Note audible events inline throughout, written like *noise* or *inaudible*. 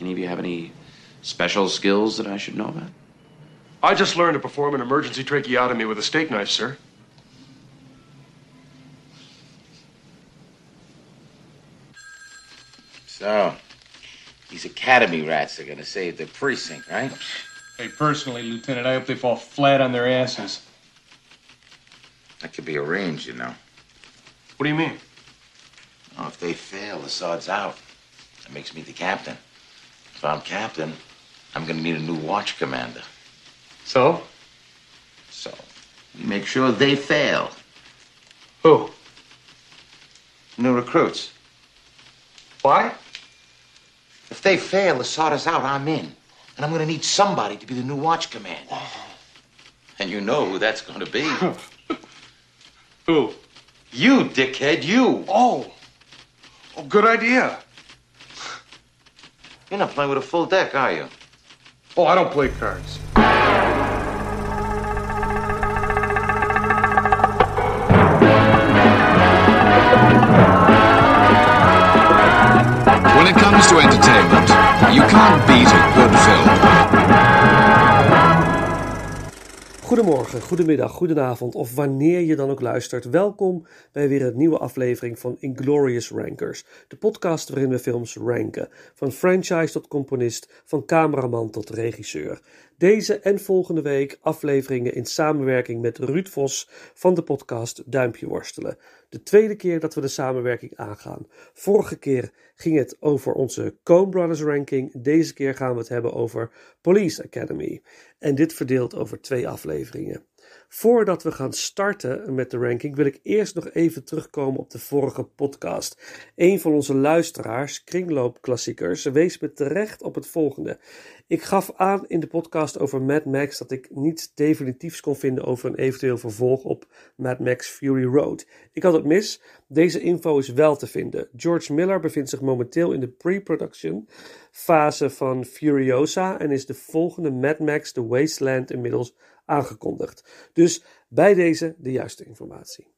Any of you have any special skills that I should know about? I just learned to perform an emergency tracheotomy with a steak knife, sir. So, these academy rats are gonna save the precinct, right? Hey, personally, Lieutenant, I hope they fall flat on their asses. That could be arranged, you know. What do you mean? Oh, if they fail, the sod's out. That makes me the captain. If I'm captain, I'm gonna need a new watch commander. So? So, we make sure they fail. Who? New recruits. Why? If they fail, the sod is out, I'm in. And I'm gonna need somebody to be the new watch commander. And you know who that's gonna be. *laughs* Who? you, dickhead, you. Oh. Oh, good idea. You're not playing with a full deck, are you? Oh, I don't play cards. When it comes to entertainment, you can't beat a good film. Goedemorgen, goedemiddag, goedenavond of wanneer je dan ook luistert. Welkom bij weer een nieuwe aflevering van Inglorious Rankers. De podcast waarin we films ranken. Van franchise tot componist, van cameraman tot regisseur. Deze en volgende week afleveringen in samenwerking met Ruud Vos van de podcast Duimpje Worstelen. De tweede keer dat we de samenwerking aangaan. Vorige keer ging het over onze Coen Brothers ranking. Deze keer gaan we het hebben over Police Academy. En dit verdeeld over twee afleveringen. Voordat we gaan starten met de ranking, wil ik eerst nog even terugkomen op de vorige podcast. Een van onze luisteraars, Kringloopklassiekers, wees me terecht op het volgende. Ik gaf aan in de podcast over Mad Max dat ik niets definitiefs kon vinden over een eventueel vervolg op Mad Max Fury Road. Ik had het mis. Deze info is wel te vinden. George Miller bevindt zich momenteel in de pre-production fase van Furiosa en is de volgende Mad Max The Wasteland inmiddels aangekondigd. Dus bij deze de juiste informatie.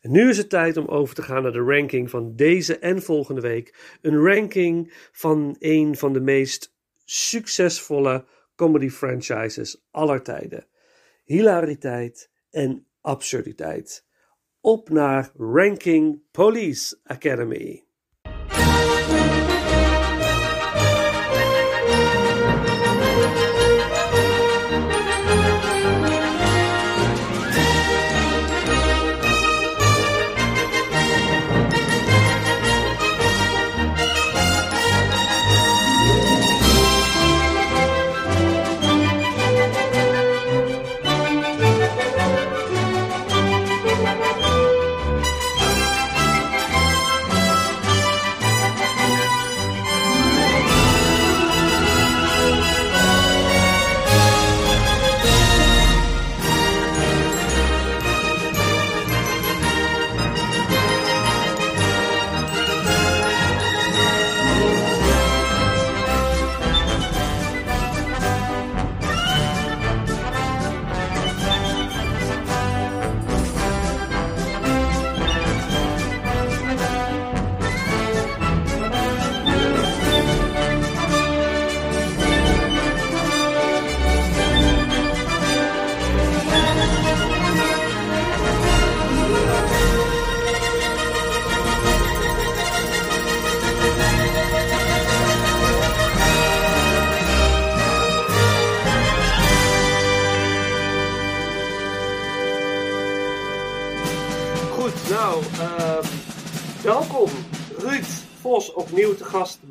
En nu is het tijd om over te gaan naar de ranking van deze en volgende week. Een ranking van een van de meest succesvolle comedy franchises aller tijden. Hilariteit en absurditeit. Op naar Ranking Police Academy.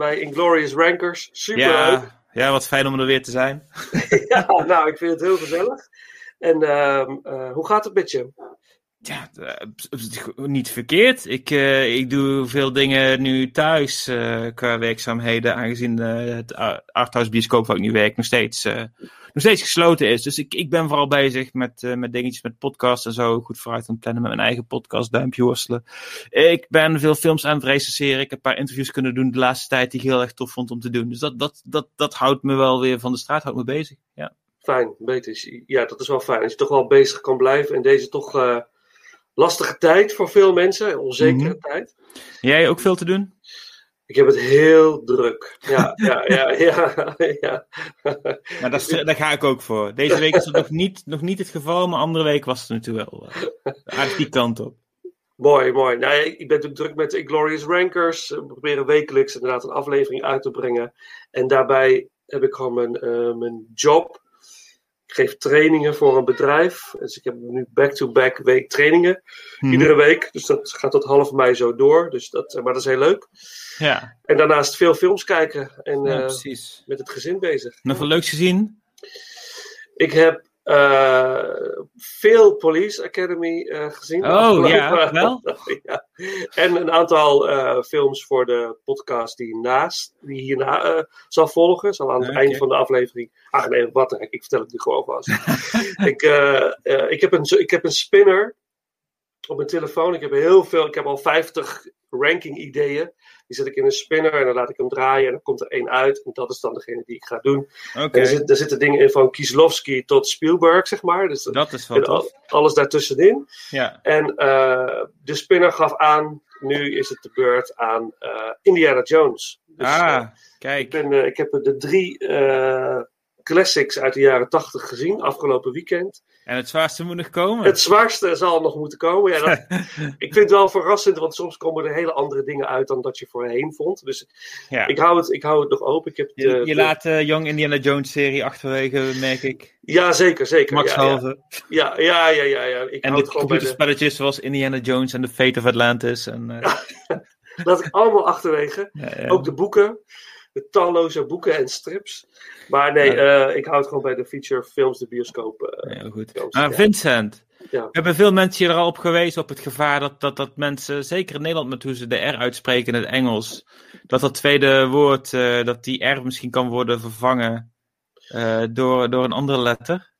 Bij Inglorious Rankers. Super leuk. Ja, ja, wat fijn om er weer te zijn. *laughs* Ja, nou, ik vind het heel gezellig. En ehm, eh, hoe gaat het met je? Ja, eh, niet verkeerd. Ik, eh, ik doe veel dingen nu thuis qua werkzaamheden, aangezien het Arthouse bioscoop waar ik nu werk nog steeds, nog steeds gesloten is. Dus ik, ik ben vooral bezig met, eh, met dingetjes met podcasts en zo. Goed vooruit aan het plannen met mijn eigen podcast, Duimpje Worstelen. Ik ben veel films aan het recenseren. Ik heb een paar interviews kunnen doen de laatste tijd die ik heel erg tof vond om te doen. Dus dat, dat, dat, dat houdt me wel weer van de straat, houdt me bezig. Ja. Fijn, beter. Ja, dat is wel fijn. Als je toch wel bezig kan blijven in deze toch eh, lastige tijd voor veel mensen, onzekere Mhm. tijd. Jij ook veel te doen? Ik heb het heel druk. Ja, ja, ja, *laughs* ja. ja. Maar dat is- daar ga ik ook voor. Deze week is dat nog niet, nog niet het geval, maar andere week was het natuurlijk wel eh, aardig die kant op. Mooi, mooi. Nou, ja, ik ben natuurlijk druk met de Inglorious Rankers. We proberen wekelijks inderdaad een aflevering uit te brengen. En daarbij heb ik gewoon mijn, eh, mijn job. Ik geef trainingen voor een bedrijf. Dus ik heb nu back-to-back week trainingen. Mhm. Iedere week. Dus dat gaat tot half mei zo door. Dus dat, maar dat is heel leuk. Ja, En daarnaast veel films kijken. En ja, eh, met het gezin bezig. Nog wat leuks gezien? Ik heb eh, veel Police Academy eh, gezien. Oh, ja, wel? *laughs* ja. En een aantal eh, films voor de podcast die, naast, die hierna eh, zal volgen. Zal aan het eind van de aflevering. Ach nee, wat heck, ik vertel het nu gewoon vast. *laughs* ik, ik, heb een, ik heb een spinner op mijn telefoon. Ik heb heel veel, ik heb al 50 ranking ideeën. Die zet ik in een spinner en dan laat ik hem draaien en dan komt er één uit. En dat is dan degene die ik ga doen. Oké, En Er, zit, er zitten dingen in van Kieslowski tot Spielberg, zeg maar. Dus dat is wel al- alles daartussenin. Ja. En eh, de spinner gaf aan, nu is het de beurt aan eh, Indiana Jones. Dus, eh, Ah, ik, kijk. ben, eh, ik heb de drie eh, classics uit de jaren 80 gezien, afgelopen weekend. En het zwaarste moet nog komen. Het zwaarste zal nog moeten komen. Ja, dat, *laughs* ik vind het wel verrassend, want soms komen er hele andere dingen uit dan dat je voorheen vond. Dus ja. ik, hou het, ik hou het nog open. Ik heb je, de- je de- laat de Young Indiana Jones serie achterwege, merk ik. Ja, zeker, zeker. Max ja. Halve. Ja, ja, ja, ja. ja. Ik En hou de bij de... computerspelletjes zoals Indiana Jones en The Fate of Atlantis. En, eh, *laughs* Laat ik allemaal achterwege. Ook de boeken. De talloze boeken en strips. Maar nee, eh, ik hou het gewoon bij de feature films, de bioscoop. eh, Heel goed. films. Maar Ja. Vincent, Ja. hebben veel mensen hier al op gewezen op het gevaar dat, dat, dat mensen, zeker in Nederland met hoe ze de R uitspreken in het Engels, dat dat tweede woord, eh, dat die R misschien kan worden vervangen door, door een andere letter?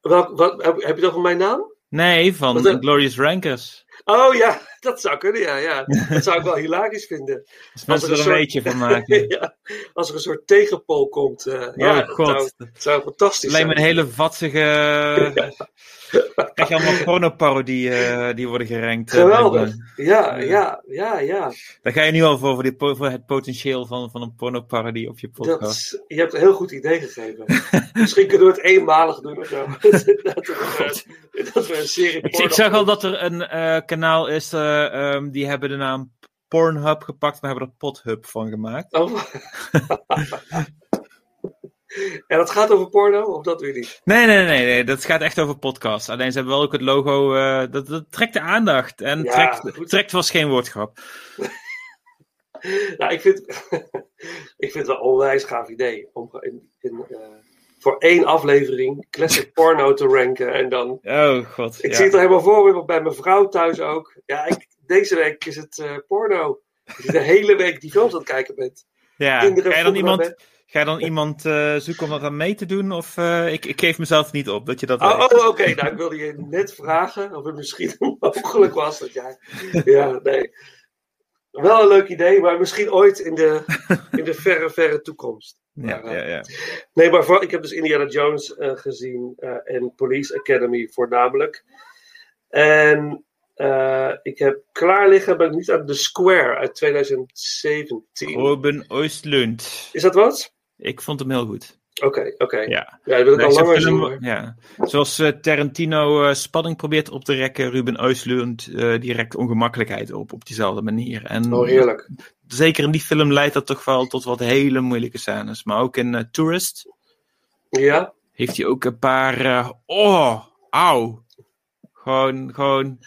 Welk, wat, heb, je het over mijn naam? Nee, van eh? Glorious Rankers. Oh ja, *laughs* dat zou kunnen, ja. ja. Dat zou ik wel hilarisch vinden. *laughs* Dus Als er een soort- beetje van maken. *laughs* ja, als er een soort tegenpool komt. eh, ja, oh dat god. zou, Het zou fantastisch lijkt me zijn. een hele vatsige... *laughs* Krijg je allemaal pornoparodieën eh, die worden gerankt. eh, Geweldig. Ja, ja, ja, ja. Daar ga je nu al voor, voor, die, voor het potentieel van, van een pornoparodie op je Dat podcast. is- je hebt een heel goed idee gegeven. *laughs* Misschien kunnen we het eenmalig doen of zo. *laughs* dat, we, dat we een serie Ik, ik zag al dat er een eh, kanaal is, eh, ehm, die hebben de naam Pornhub gepakt, maar hebben er Pothub van gemaakt. Oh. En dat gaat over porno, of dat weer niet? Nee, nee, nee, nee, dat gaat echt over podcasts. Alleen ze hebben wel ook het logo, eh, dat, dat trekt de aandacht. En Ja, trekt, goed. trekt was geen woordgrap. *laughs* Nou, ik vind, *laughs* ik vind het wel een onwijs gaaf idee. Om in, in, eh, voor één aflevering classic *laughs* porno te ranken. En dan, Oh god. ik ja. zie het er helemaal voor me, bij mijn vrouw thuis ook. Ja, ik, deze week is het eh, porno. Dat je de hele week die films aan het kijken bent. ja. kinderen je dan iemand, ga je dan iemand eh, zoeken om dat aan mee te doen? Of eh, ik, ik geef mezelf niet op dat je dat Oh, oh, oké. Nou, ik wilde je net vragen of het misschien *laughs* mogelijk was dat jij... Ja, nee. Wel een leuk idee, maar misschien ooit in de, in de verre, verre toekomst. Ja, Maar, ja, ja. Nee, maar voor, ik heb dus Indiana Jones eh, gezien eh, en Police Academy voornamelijk. En eh, ik heb klaar liggen, ben ik niet aan The Square uit 2017. Ruben Oostlund. Is dat wat? Ik vond hem heel goed. Oké, oké. Ja. Ja, dat wil ik al Nee, langer zien. ja. Zoals eh, Tarantino eh, spanning probeert op te rekken, Ruben Oostlund eh direct ongemakkelijkheid op, op diezelfde manier. En Oh, heerlijk. zeker in die film leidt dat toch wel tot wat hele moeilijke scènes. Maar ook in Tourist Ja? heeft hij ook een paar. oh, auw. Gewoon, gewoon.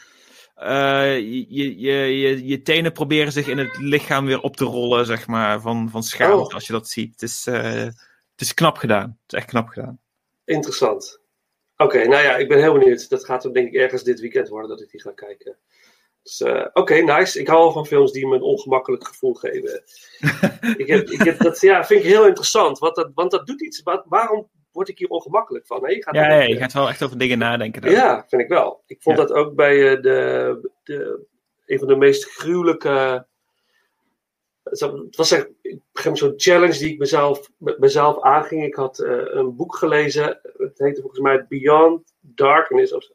Eh, je, je, je, je, tenen proberen zich in het lichaam weer op te rollen, zeg maar, van, van schaamte Oh. als je dat ziet. Het is, eh, het is knap gedaan. Het is echt knap gedaan. Interessant. Oké, nou ja, ik ben heel benieuwd. Dat gaat hem denk ik ergens dit weekend worden dat ik die ga kijken. Dus, eh, Oké, nice. Ik hou al van films die me een ongemakkelijk gevoel geven. *laughs* ik heb, ik heb, dat ja, vind ik heel interessant. Want dat, want dat doet iets. Wa- waarom word ik hier ongemakkelijk van? Nee, je gaat Ja, ja, je gaat wel echt over dingen nadenken. daar. Ja, vind ik wel. Ik vond Ja. dat ook bij eh, de, de, een van de meest gruwelijke. Het was echt zo'n challenge die ik mezelf, met mezelf aanging. Ik had eh, een boek gelezen. Het heette volgens mij Beyond Darkness of zo.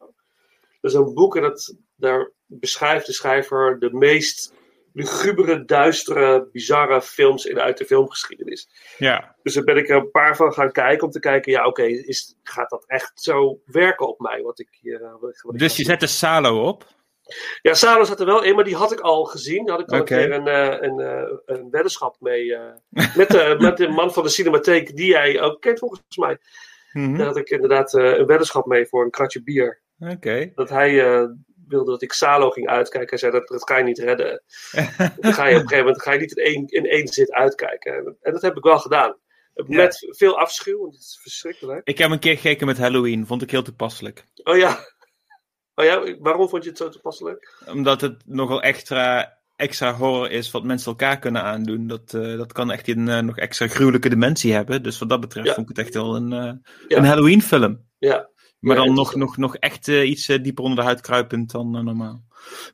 Dat is een boek en dat, daar beschrijft de schrijver de meest lugubere, duistere, bizarre films in, uit de filmgeschiedenis. Ja. Dus daar ben ik er een paar van gaan kijken om te kijken, ja oké, is gaat dat echt zo werken op mij? Wat ik hier, wat ik, wat dus je zet de Salo op? Ja, Salo zat er wel in, maar die had ik al gezien. Daar had ik al okay. een keer een, een, een, een weddenschap mee. Uh, met, de, *laughs* met de man van de cinematheek, die jij ook kent volgens mij. Mhm. Mm -hmm. Daar had ik inderdaad uh, een weddenschap mee voor een kratje bier. Oké. Okay. Dat hij uh, wilde dat ik Salo ging uitkijken. Hij zei dat, dat ga je niet redden. *laughs* dan ga je op een gegeven moment ga je niet in één, in één zit uitkijken. En, en dat heb ik wel gedaan. Met ja. veel afschuw, want het is verschrikkelijk. Ik heb een keer gekeken met Halloween, vond ik heel toepasselijk. Oh ja. Oh ja, waarom vond je het zo toepasselijk? Omdat het nogal extra, extra horror is wat mensen elkaar kunnen aandoen. Dat, uh, dat kan echt een uh, nog extra gruwelijke dimensie hebben. Dus wat dat betreft ja. vond ik het echt wel een, uh, ja. een Halloween film. Ja. Maar dan nog, nog, nog echt iets dieper onder de huid kruipend dan normaal.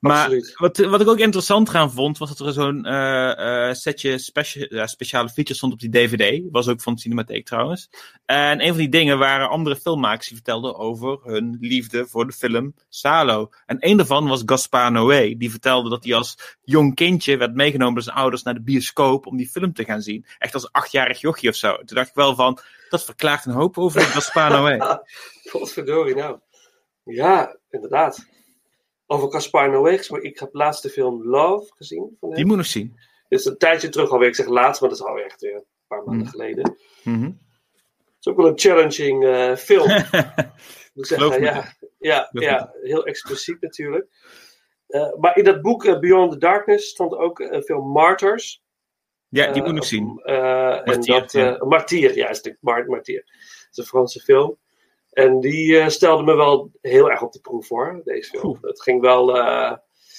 Maar wat, wat ik ook interessant gaan vond, was dat er zo'n uh, uh, setje specia speciale features stond op die DVD. Was ook van de Cinematheek trouwens. En een van die dingen waren andere filmmakers die vertelden over hun liefde voor de film Salo. En een daarvan was Gaspar Noé. Die vertelde dat hij als jong kindje werd meegenomen door zijn ouders naar de bioscoop om die film te gaan zien. Echt als achtjarig jochie of zo. Toen dacht ik wel van, dat verklaart een hoop over Gaspar Noé. *laughs* Godverdorie nou. Ja, inderdaad. Over Caspar Noé gesproken. Ik heb laatst de film Love gezien. Van hem. Die moet nog zien. Het is een tijdje terug alweer. Ik zeg laatst, maar dat is alweer echt weer een paar maanden Mm. geleden. Mhm. Het is ook wel een challenging uh, film. *laughs* Moet zeggen, me. ja, ja, ja, heel expliciet natuurlijk. Uh, maar in dat boek uh, Beyond the Darkness stond ook een film Martyrs. Ja, die moet ik zien. en Martier, dat, ja. Martier, ja, is de Mar Martier. Het is een Franse film. En die uh, stelde me wel heel erg op de proef voor, deze film. Oeh. Het ging wel. Uh,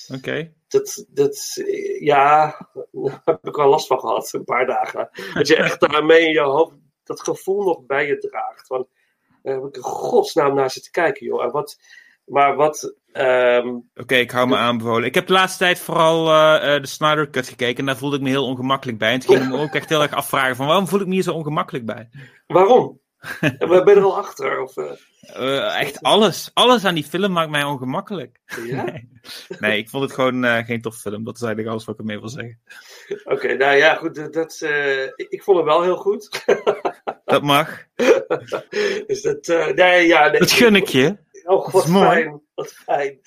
Oké. Okay. Dat, dat, ja, daar heb ik wel last van gehad, een paar dagen. Dat je *laughs* echt daarmee in je hoofd dat gevoel nog bij je draagt. Van, daar heb ik in godsnaam naar zitten kijken, joh. En wat, maar wat. Um, Oké, okay, ik hou me aanbevolen. Ik heb de laatste tijd vooral uh, de Snyder Cut gekeken en daar voelde ik me heel ongemakkelijk bij. En toen *laughs* ging ik me ook echt heel erg afvragen: van waarom voel ik me hier zo ongemakkelijk bij? Waarom? Ben je er al achter? Of, uh... Uh, echt alles. Alles aan die film maakt mij ongemakkelijk. Ja? *laughs* Nee, nee ik vond het gewoon uh, geen tof film. Dat is eigenlijk alles wat ik ermee wil zeggen. Oké, okay, nou ja, goed. Dat, ik, ik, vond het wel heel goed. *laughs* dat mag. dus dat, nee, ja, nee, dat gun ik je. Oh, wat fijn. Wat fijn.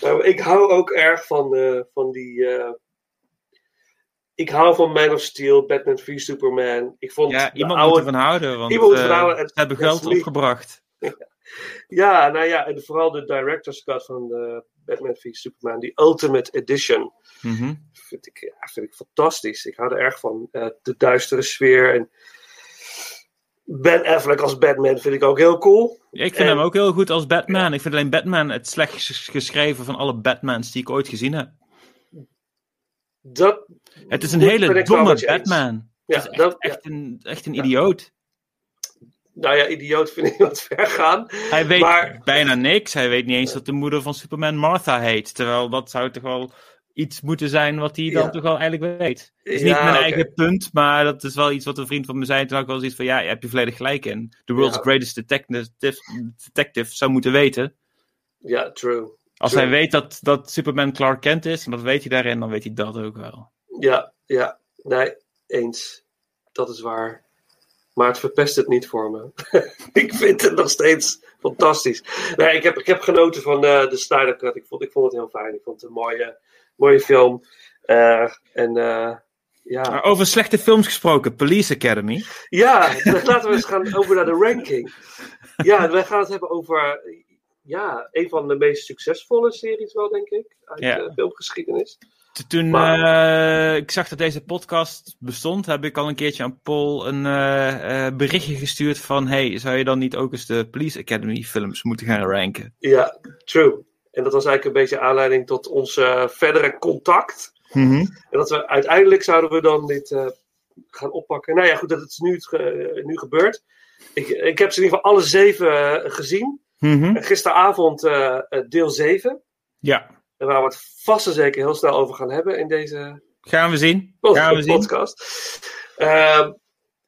Nou, ik hou ook erg van, van die ik hou van Man of Steel, Batman v Superman. Ik vond ja, iemand oude... moet ervan houden, want iemand ervan houden. ze hebben geld opgebracht. *laughs* ja, nou ja, en vooral de director's cut van de Batman v Superman, die Ultimate Edition. Mm -hmm. vind, ik, ja, vind ik fantastisch. Ik hou er erg van. Uh, de duistere sfeer en Ben Affleck als Batman vind ik ook heel cool. Ja, ik vind en... hem ook heel goed als Batman. Ik vind alleen Batman het slechtst geschreven van alle Batmans die ik ooit gezien heb. Dat het is een hele domme Batman. Ja, het is echt, dat, echt, ja. een, echt een idioot. Nou ja, idioot vind ik wat ver gaan. Hij weet maar... bijna niks. Hij weet niet eens dat de moeder van Superman Martha heet. Terwijl dat zou toch wel iets moeten zijn wat hij dan toch wel eigenlijk weet. Het is niet mijn eigen punt, maar dat is wel iets wat een vriend van me zei. Toen had ik wel zoiets van, ja, je hebt je volledig gelijk in. The world's greatest detective, detective zou moeten weten. Ja, true. Als hij weet dat, dat Superman Clark Kent is, en dat weet hij daarin, dan weet hij dat ook wel. Ja, ja. Nee, eens. Dat is waar. Maar het verpest het niet voor me. *laughs* ik vind het nog steeds fantastisch. Nee, ik heb, ik heb genoten van eh, de Snyder Cut. Ik vond, ik vond het heel fijn. Ik vond het een mooie, mooie film. Eh, en eh, ja. Maar over slechte films gesproken, Police Academy. Ja, *laughs* laten we eens gaan over naar de ranking. Ja, wij gaan het hebben over ja, een van de meest succesvolle series wel, denk ik. Uit Ja. de filmgeschiedenis. Toen Maar- eh, ik zag dat deze podcast bestond, heb ik al een keertje aan Paul een eh, eh, berichtje gestuurd van hey, zou je dan niet ook eens de Police Academy films moeten gaan ranken? Ja, true. En dat was eigenlijk een beetje aanleiding tot ons verdere contact. En dat we uiteindelijk zouden we dan dit gaan oppakken. Nou ja, goed, dat is nu, het ge- nu gebeurd. Ik, ik heb ze in ieder geval alle zeven gezien. Mhm. Gisteravond eh, eh, deel 7. Ja, waar we het vast en zeker heel snel over gaan hebben in deze gaan we zien. Gaan we zien. podcast. Ehm,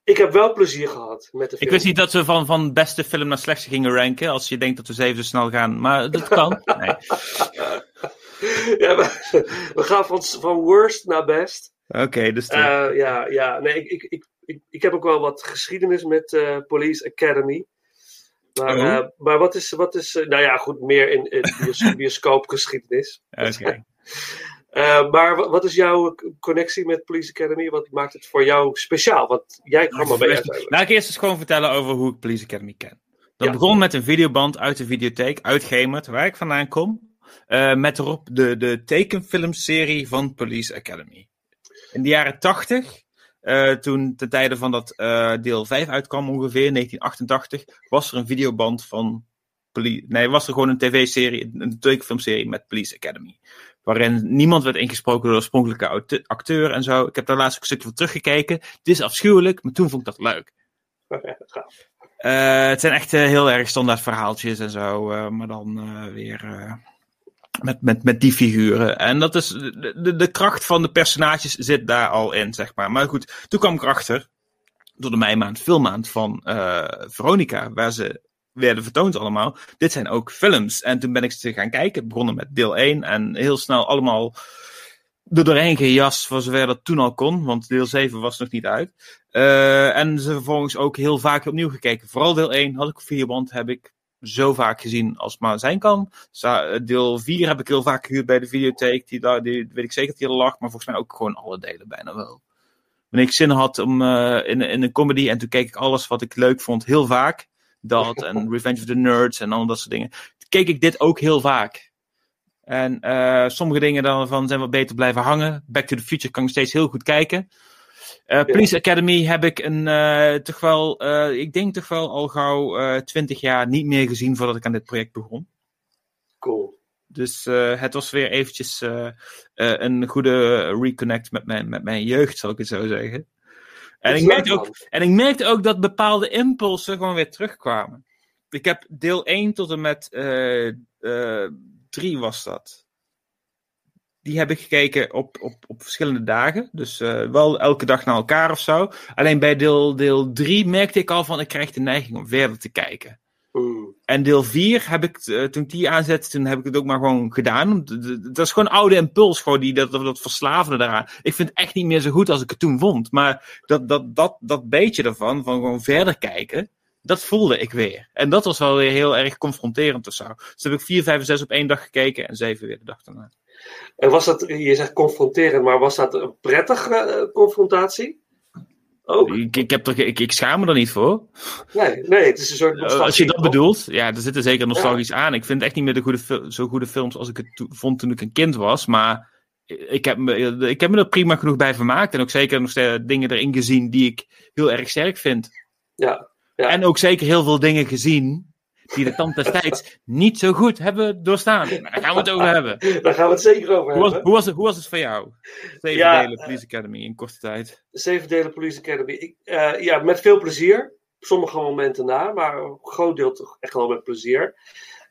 ik heb wel plezier gehad met de film. Ik wist niet dat we van, van beste film naar slechtste gingen ranken, als je denkt dat we zeven zo snel gaan, maar dat kan. Nee. *laughs* ja, we, we gaan van, van worst naar best. Oké, dus Eh, ja, ja, nee, ik, ik, ik, ik, ik heb ook wel wat geschiedenis met Police Academy. Maar, Oh. eh, maar wat is, wat is eh, nou ja, goed, meer in, in *laughs* bios- bioscoopgeschiedenis. oké. *laughs* Eh, maar wa- wat is jouw connectie met Police Academy? Wat maakt het voor jou speciaal? Want jij kwam er mee uiteindelijk. Laat ik eerst eens gewoon vertellen over hoe ik Police Academy ken. Dat Ja. begon met een videoband uit de videotheek, uit Gemert, waar ik vandaan kom. met erop de, de tekenfilmserie van Police Academy. In de jaren 80, eh, toen ten tijde van dat eh, deel 5 uitkwam ongeveer, 1988, was er een videoband van Police... Nee, was er gewoon een tv-serie, een tekenfilmserie met Police Academy. Waarin niemand werd ingesproken door de oorspronkelijke acteur en zo. Ik heb daar laatst ook een stukje van teruggekeken. Het is afschuwelijk, maar toen vond ik dat leuk. Eh, het zijn echt heel erg standaard verhaaltjes en zo, maar dan weer met, met, met die figuren. En dat is, de, de, kracht van de personages zit daar al in, zeg maar. Maar goed, toen kwam ik erachter, door de meimaand, filmmaand van eh, Veronica, waar ze werden vertoond allemaal. Dit zijn ook films. En toen ben ik ze gaan kijken, begonnen met deel 1 en heel snel allemaal er doorheen gejast voor zover dat toen al kon, want deel 7 was nog niet uit. Eh, en ze vervolgens ook heel vaak opnieuw gekeken. Vooral deel 1 had ik op videoband, heb ik zo vaak gezien als het maar zijn kan. Eh, Deel 4 heb ik heel vaak gehuurd bij de videotheek. Die, daar- die weet ik zeker dat die er lag, maar volgens mij ook gewoon alle delen bijna wel. Wanneer ik zin had om, eh, in, in een comedy en toen keek ik alles wat ik leuk vond heel vaak. Dat en *laughs* Revenge of the Nerds en al dat soort dingen. Toen keek ik dit ook heel vaak. En eh, sommige dingen daarvan zijn wat beter blijven hangen. Back to the Future kan ik steeds heel goed kijken. Eh, Police Academy heb ik een, eh, toch wel, eh, ik denk toch wel al gauw twintig jaar niet meer gezien voordat ik aan dit project begon. Cool. Dus het was weer eventjes een goede reconnect met mijn, met mijn jeugd, zal ik het zo zeggen. En ik, merkte ook, en ik merkte ook dat bepaalde impulsen gewoon weer terugkwamen. Ik heb deel 1 tot en met eh 3 was dat. Die heb ik gekeken op, op, op verschillende dagen. Dus eh, wel elke dag naar elkaar of zo. Alleen bij deel, deel 3 merkte ik al van ik krijg de neiging om verder te kijken. Mm. En deel 4 heb ik, eh, toen ik die aanzette, toen heb ik het ook maar gewoon gedaan. Dat is gewoon oude impuls, gewoon die, dat, dat, dat verslavende daaraan. Ik vind het echt niet meer zo goed als ik het toen vond. Maar dat, dat, dat, dat beetje ervan, van gewoon verder kijken, dat voelde ik weer. En dat was wel weer heel erg confronterend of zo. Dus heb ik 4, 5 en 6 op één dag gekeken en 7 weer de dag daarna. En was dat, je zegt confronterend, maar was dat een prettige eh, confrontatie? Ook? Ik, ik, heb er, ik, ik schaam me er niet voor. Nee, nee, het is een soort Uh, als je dat bedoelt, ja, er zitten zeker nostalgisch aan. Ik vind het echt niet meer de goede zo goede films als ik het vond toen ik een kind was. Maar ik heb, me, ik heb me er prima genoeg bij vermaakt. En ook zeker nog dingen erin gezien die ik heel erg sterk vind. Ja, ja. En ook zeker heel veel dingen gezien die de tand destijds niet zo goed hebben doorstaan. Maar daar gaan we het over hebben. *laughs* Daar gaan we het zeker over Hoe was, hebben. hoe was, het, hoe was het voor jou? Zeven Ja, delen Police Academy in korte tijd. Zeven delen Police Academy. Ik, eh, ja, met veel plezier. Sommige momenten na, maar een groot deel toch echt wel met plezier.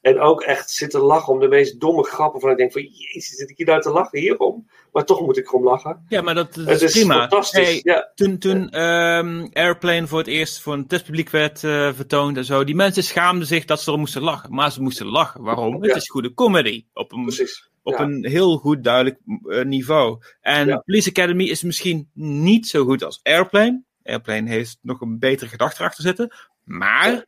En ook echt zitten lachen om de meest domme grappen. Van ik denk van, jezus, zit ik hier nou te lachen hierom? Maar toch moet ik erom lachen. Ja, maar dat, is is prima. fantastisch. Hey, Ja, Toen, toen ehm, Airplane voor het eerst voor een testpubliek werd eh, vertoond en zo, die mensen schaamden zich dat ze er moesten lachen. Maar ze moesten lachen. Waarom? Het is goede comedy. Op een, precies. op een heel goed duidelijk eh, niveau. En. Police Academy is misschien niet zo goed als Airplane. Airplane heeft nog een betere gedachte erachter zitten. Maar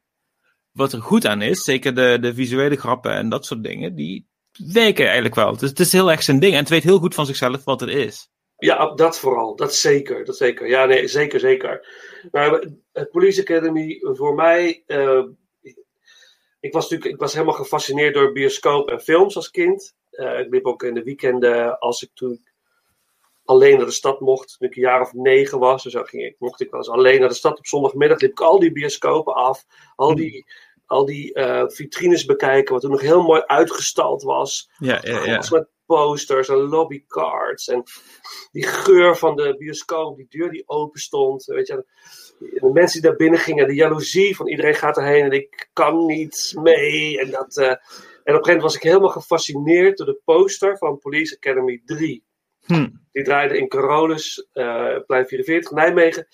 wat er goed aan is, zeker de, de visuele grappen en dat soort dingen, die werken eigenlijk wel. Dus het is heel erg zijn ding en het weet heel goed van zichzelf wat het is. Ja, dat vooral. Dat zeker. Dat zeker. Ja, nee, zeker, zeker. Maar het Police Academy voor mij. eh, ik, was natuurlijk, ik was helemaal gefascineerd door bioscoop en films als kind. Eh, ik liep ook in de weekenden als ik toen alleen naar de stad mocht. Toen ik een jaar of negen was. Dus zo ging ik, mocht ik wel eens alleen naar de stad op zondagmiddag. Liep ik al die bioscopen af. Al die, al die eh, vitrines bekijken. Wat toen nog heel mooi uitgestald was. Ja, ja, met posters en lobbycards. En die geur van de bioscoop, die deur die open stond. Weet je, de mensen die daar binnen gingen, de jaloezie van iedereen gaat erheen en ik kan niet mee. En, dat, eh, en op een gegeven moment was ik helemaal gefascineerd door de poster van Police Academy 3. Hm. Die draaide in Carolus, eh plein 44, Nijmegen.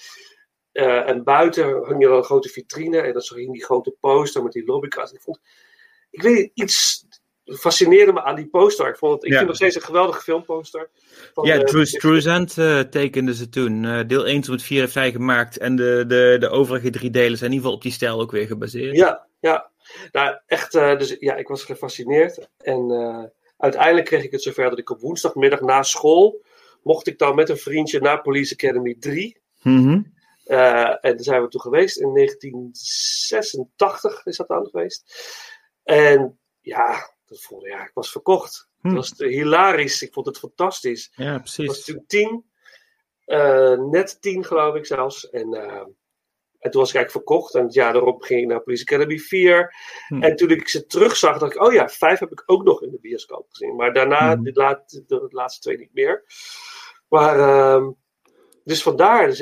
Eh, en buiten hing je dan een grote vitrine en dan je die grote poster met die lobbycards. Ik vond, ik weet iets fascineerde me aan die poster. Ik, vond het, ik Ja. vind nog steeds een geweldige filmposter. Van, Ja, eh, Drew Struzant eh tekende ze toen. Eh, deel 1 tot met 4 heeft hij gemaakt. En de, de, de overige drie delen zijn in ieder geval op die stijl ook weer gebaseerd. Ja, ja. Nou, echt, eh, dus ja, ik was gefascineerd. En eh, uiteindelijk kreeg ik het zover dat ik op woensdagmiddag na school, mocht ik dan met een vriendje naar Police Academy 3. Mhm. Eh, en daar zijn we toen geweest in 1986 is dat dan geweest. En ja, dat voelde, ja ik was verkocht. Hm. Het was hilarisch. Ik vond het fantastisch. Ja, Ik was precies. toen tien. eh, net tien, geloof ik zelfs. En, eh, en toen was ik eigenlijk verkocht. En het jaar daarop ging ik naar Police Academy 4. Hm. En toen ik ze terugzag, dacht ik: oh ja, vijf heb ik ook nog in de bioscoop gezien. Maar daarna, Hm. de, laat, de, de laatste twee niet meer. Maar, ehm, dus vandaar. Dus,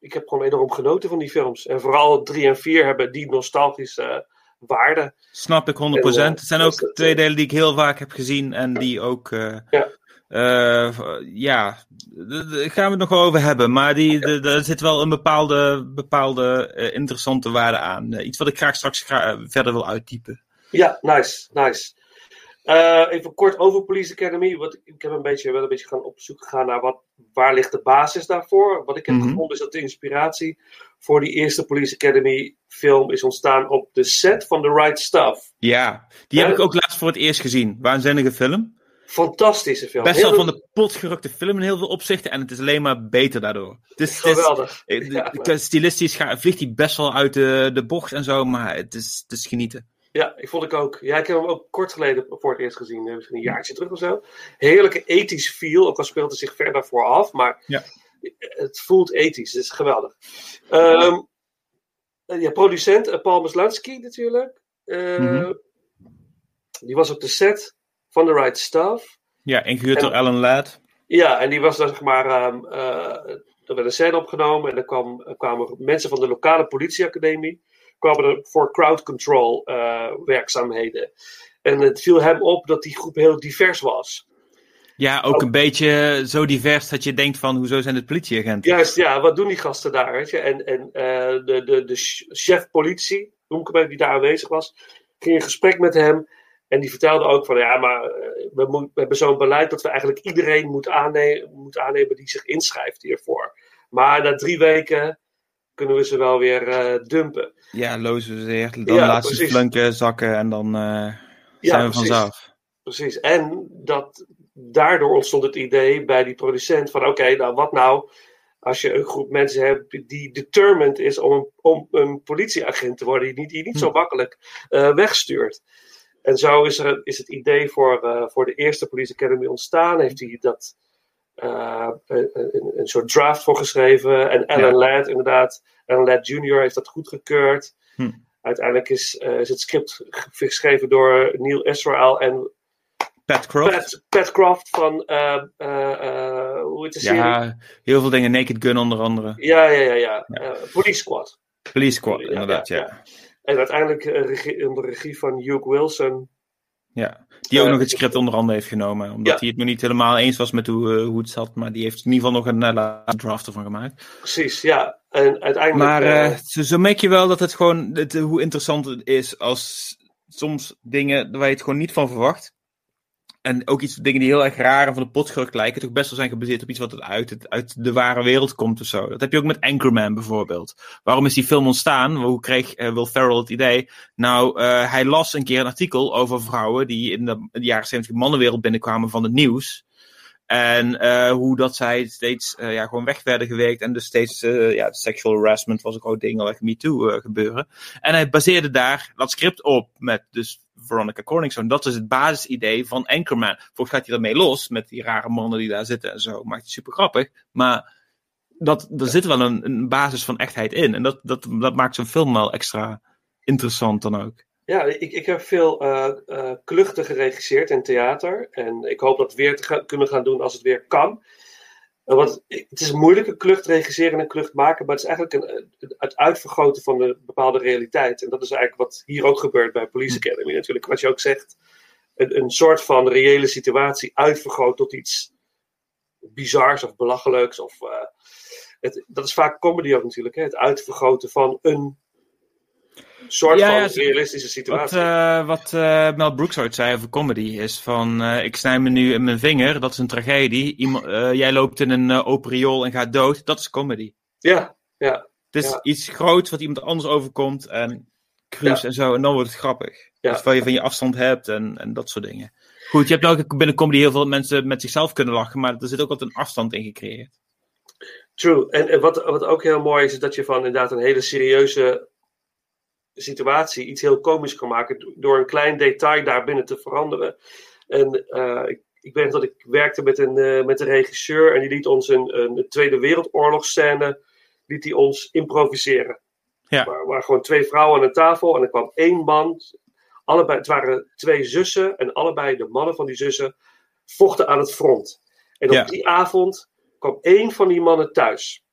ik, heb gewoon enorm genoten van die films. En vooral drie en vier hebben die nostalgische eh, waarde. Snap ik 100%. En, eh, Het zijn dus ook dat, twee eh, delen die ik heel vaak heb gezien. En die ook. Ja. ja, d- d- gaan we het nog wel over hebben. Maar die, de- daar zit wel een bepaalde, bepaalde interessante waarde aan. Iets wat ik graag straks gra- verder wil uittypen. Ja, nice, nice. Eh, even kort over Police Academy. Wat, ik- heb een beetje, wel een beetje gaan op zoek gegaan naar wat, waar ligt de basis daarvoor. Wat ik heb Mhm. gevonden is dat de inspiratie voor die eerste Police Academy film is ontstaan op de set van The Right Stuff. Ja, die heb Eh, ik ook laatst voor het eerst gezien. Waanzinnige film. Fantastische film. Best wel van de pot gerukte film in heel veel opzichten. En het is alleen maar beter daardoor. Het is, het is- geweldig. eh, Ja, stilistisch ga- vliegt hij best wel uit de, de bocht en zo. Maar het is, het is genieten. Ja, ik vond ik ook. Ja, ik heb hem ook kort geleden voor het eerst gezien. Misschien een jaartje terug of zo. Heerlijke ethisch feel. Ook al speelt het zich ver daarvoor af. Maar Ja. het voelt ethisch. Het is geweldig. Ehm, eh, ja, producent eh, Paul Maslansky natuurlijk. Eh, Mhm. Die was op de set van The Right Stuff. Ja, ingehuurd door Alan Ladd. Ja, en die was dan zeg maar. ehm, eh, er werd een scène opgenomen. En er kwam, er kwamen mensen van de lokale politieacademie. Kwamen er voor crowd control eh, werkzaamheden. En het viel hem op dat die groep heel divers was. Ja, ook Oh. een beetje zo divers dat je denkt van, hoezo zijn het politieagenten? Juist, ja, wat doen die gasten daar? Weet je? En, en eh, de, de, de ch- chef politie, noem ik hem even, die daar aanwezig was, ging in gesprek met hem. En die vertelde ook van, ja, maar eh, we, moet- we hebben zo'n beleid dat we eigenlijk iedereen aannemen, moeten aannemen die zich inschrijft hiervoor. Maar na drie weken kunnen we ze wel weer eh, dumpen. Ja, lozen zeer. Dan Ja, laat ze zakken en dan eh, zijn we precies. vanzelf. Precies. En dat, daardoor ontstond het idee bij die producent van oké, nou wat nou als je een groep mensen hebt die determined is om een, om een politieagent te worden, die niet, die niet zo makkelijk eh, wegstuurt. En zo is, er, is het idee voor, voor de eerste Police Academy ontstaan. Heeft hij dat eh, een, een, een soort draft voor geschreven. En Alan Ja. Ladd, inderdaad, Alan Ladd Jr. heeft dat goedgekeurd. Hm. Uiteindelijk is, eh, is het script ge- geschreven door Neil Israel en Pat Croft. Pat, Pat Croft van, eh, eh, eh, hoe heet de serie? Ja, heel veel dingen. Naked Gun onder andere. ja, ja. ja, Ja. Eh, Police Squad. Police Squad, inderdaad, ja, ja. En uiteindelijk eh, onder regie van Hugh Wilson. ja. Die ook Eh, nog het script onder handen heeft genomen. Omdat Ja. hij het nog niet helemaal eens was met hoe, eh, hoe het zat. Maar die heeft in ieder geval nog een uh, laatste draft ervan gemaakt. Precies, ja. En uiteindelijk... Maar eh, eh, zo, zo merk je wel dat het gewoon, het, eh, hoe interessant het is als soms dingen waar je het gewoon niet van verwacht. En ook iets dingen die heel erg raar en van de pot gerukt lijken, toch best wel zijn gebaseerd op iets wat uit, uit de ware wereld komt of zo. Dat heb je ook met Anchorman bijvoorbeeld. Waarom is die film ontstaan? Hoe kreeg eh, Will Ferrell het idee? Nou, eh, hij las een keer een artikel over vrouwen die in de, in de jaren 70 mannenwereld binnenkwamen van het nieuws. En eh, hoe dat zij steeds eh, ja, gewoon weg werden gewerkt. En dus steeds eh, ja, sexual harassment was een groot ding, al echt MeToo gebeuren. En hij baseerde daar dat script op met dus Veronica Corningstone. Dat is het basisidee van Anchorman. Volgens gaat hij ermee los met die rare mannen die daar zitten en zo. Maakt het super grappig. Maar dat, er zit wel een, een basis van echtheid in. En dat, dat, dat maakt zo'n film wel extra interessant dan ook. Ja, ik, ik heb veel eh, eh, kluchten geregisseerd in theater. En ik hoop dat weer te gaan, kunnen gaan doen als het weer kan. Eh, want het is moeilijk een klucht regisseren en een klucht maken. Maar het is eigenlijk een, het uitvergroten van een bepaalde realiteit. En dat is eigenlijk wat hier ook gebeurt bij Police Academy natuurlijk. Wat je ook zegt. Een, een soort van reële situatie uitvergroot tot iets bizars of belachelijks. Of, het, dat is vaak comedy ook natuurlijk. Hè? Het uitvergroten van een soort Ja, van ja, realistische Wat, situatie. eh, wat eh, Mel Brooks ooit zei over comedy is van... eh, ik snij me nu in mijn vinger, dat is een tragedie. Iemand, jij loopt in een open riool en gaat dood, dat is comedy. ja, ja, Het is Ja. iets groots wat iemand anders overkomt en cruise en zo. En dan wordt het grappig. Ja. Terwijl je van je afstand hebt en, en dat soort dingen. Goed, je hebt nou ook binnen comedy heel veel mensen met zichzelf kunnen lachen. Maar er zit ook altijd een afstand in gecreëerd. true. En, en wat, wat ook heel mooi is, is dat je van inderdaad een hele serieuze situatie iets heel komisch kan maken do- door een klein detail daarbinnen te veranderen. En eh, ik, ik weet dat ik werkte met een, eh, met een regisseur en die liet ons een, een Tweede Wereldoorlogsscène liet hij ons improviseren. Ja. Er waren- waren gewoon twee vrouwen aan een tafel en er kwam één man. Allebei, het waren twee zussen en allebei de mannen van die zussen vochten aan het front. En op Ja. die avond kwam één van die mannen thuis.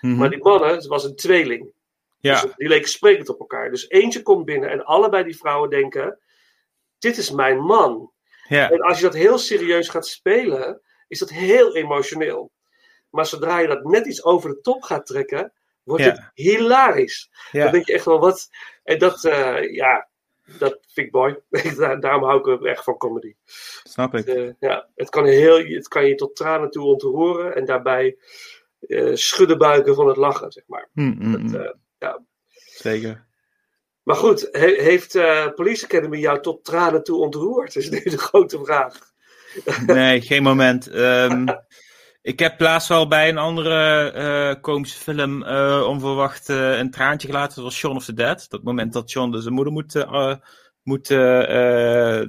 Mhm. Maar die mannen, het was een tweeling. Ja, Dus die leken sprekend op elkaar. Dus eentje komt binnen en allebei die vrouwen denken: Dit is mijn man. ja, En als je dat heel serieus gaat spelen, is dat heel emotioneel. Maar zodra je dat net iets over de top gaat trekken, wordt Ja. het hilarisch. Dan denk je echt wel wat. En dat, eh, ja, dat vind ik mooi. *laughs* Daar- Daarom hou ik echt van comedy. snap ik. Eh, ja, het, kan heel, het kan je tot tranen toe ontroeren en daarbij eh, schudden buiken van het lachen, zeg maar. Hm. Dat, eh, ja. Zeker. Maar goed, he- heeft eh, Police Academy jou tot tranen toe ontroerd? Is nu de grote vraag. *laughs* Nee, geen moment. Ehm, ik heb laatst wel bij een andere eh komische film eh, onverwacht een traantje gelaten. Dat was Shaun of the Dead. Dat moment dat Shaun dus zijn moeder moet, moet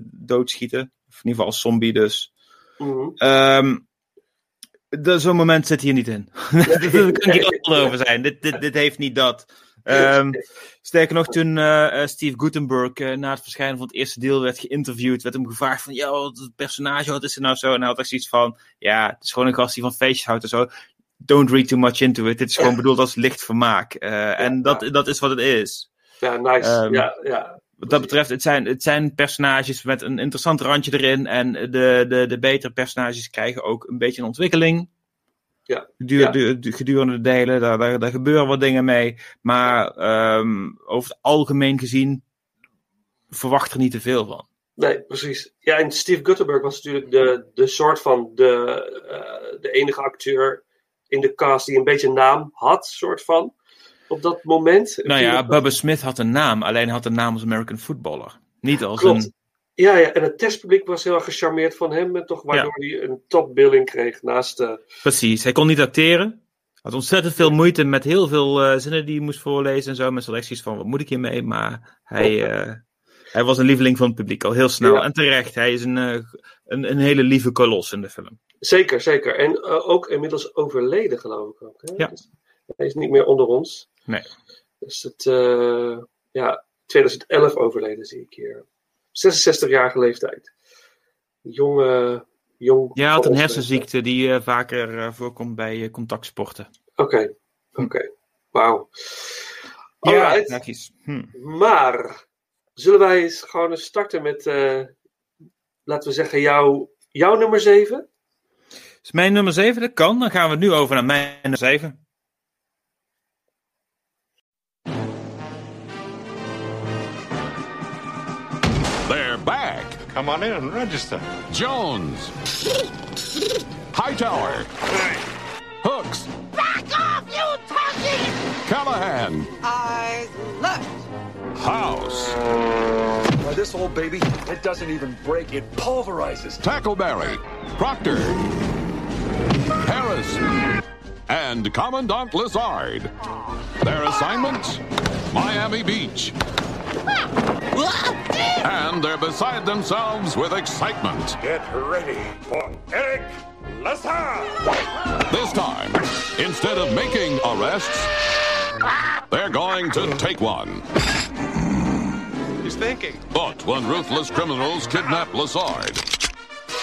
doodschieten. Of in ieder geval als zombie dus. De- Zo'n moment zit hier niet in. *laughs* Daar kan ik niet over zijn. Dit, dit, dit heeft niet dat. Ehm, sterker nog, toen eh, eh, Steve Gutenberg eh, na het verschijnen van het eerste deel werd geïnterviewd, werd hem gevraagd van, ja, wat het personage, wat is er nou zo? En hij had echt zoiets van, ja, het is gewoon een gast die van feestjes houdt en zo. Don't read too much into it. Dit is gewoon bedoeld als licht vermaak. En dat, dat is wat het is. Ja, nice. Ehm, ja, ja. Wat dat betreft, het zijn, het zijn personages met een interessant randje erin. En de, de, de betere personages krijgen ook een beetje een ontwikkeling. Ja. Gedur- Ja. de- de- gedurende de delen, daar, daar, daar gebeuren wat dingen mee. Maar ehm, over het algemeen gezien verwacht er niet te veel van. Nee, precies. Ja, en Steve Guttenberg was natuurlijk de, de soort van de, eh, de enige acteur in de cast die een beetje naam had, soort van. Op dat moment. Nou ja, Bubba Smith had een naam, alleen had een naam als American footballer. Niet als Klopt. een. Ja, ja, en het testpubliek was heel erg gecharmeerd van hem. En toch waardoor hij een topbilling kreeg naast... eh, Precies, hij kon niet acteren. Had ontzettend veel moeite met heel veel eh, zinnen die hij moest voorlezen en zo. Met selecties van wat moet ik hiermee? Maar hij, eh, hij was een lieveling van het publiek al heel snel. Ja. En terecht, hij is een, een, een hele lieve kolos in de film. zeker, zeker. En ook inmiddels overleden, geloof ik ook. Hè? Ja. Dus hij is niet meer onder ons. Nee. Dus het, eh, ja, 2011 overleden zie ik hier. 66-jarige leeftijd. Jonge, jong. Ja, had een hersenziekte die eh, vaker eh, voorkomt bij contactsporten. Oké, oké. Wauw. Ja. Hm. Maar, zullen wij eens gewoon eens starten met, laten we zeggen, jouw, jouw nummer 7? Is mijn nummer 7? Dat kan. Dan gaan we nu over naar mijn nummer 7. Come on in and register. Jones. Hightower. Hooks. Back off, you turkey! Callahan. Eyes left. House. Now, this old baby, it doesn't even break, it pulverizes. Tackleberry. Proctor. Harris. And Commandant Lazard. Their assignment? Miami Beach. And they're beside themselves with excitement. Get ready for Eric Lazar. This time, instead of making arrests, they're going to take one. He's thinking. But when ruthless criminals kidnap Lazard,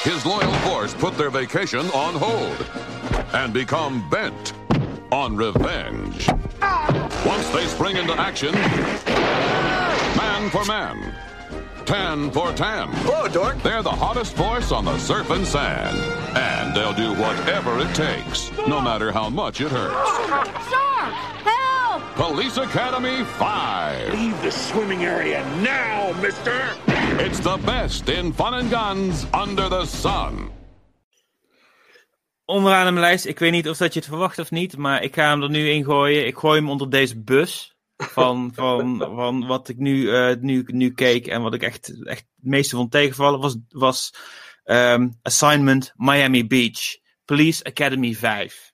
his loyal force put their vacation on hold and become bent on revenge. Once they spring into action, man for man, tan for tan. Hello, Dork. They're the hottest force on the surf and sand, and they'll do whatever it takes, no matter how much it hurts. Shark! Help! Police Academy 5. Leave the swimming area now, mister! It's the best in fun and guns under the sun. Onderaan in mijn lijst, ik weet niet of dat je het verwacht of niet, maar ik ga hem er nu in gooien. Ik gooi hem onder deze bus. Van, van, van wat ik nu, eh, nu, nu keek en wat ik echt, echt het meeste vond tegenvallen, was, was ehm, Assignment Miami Beach. Police Academy 5.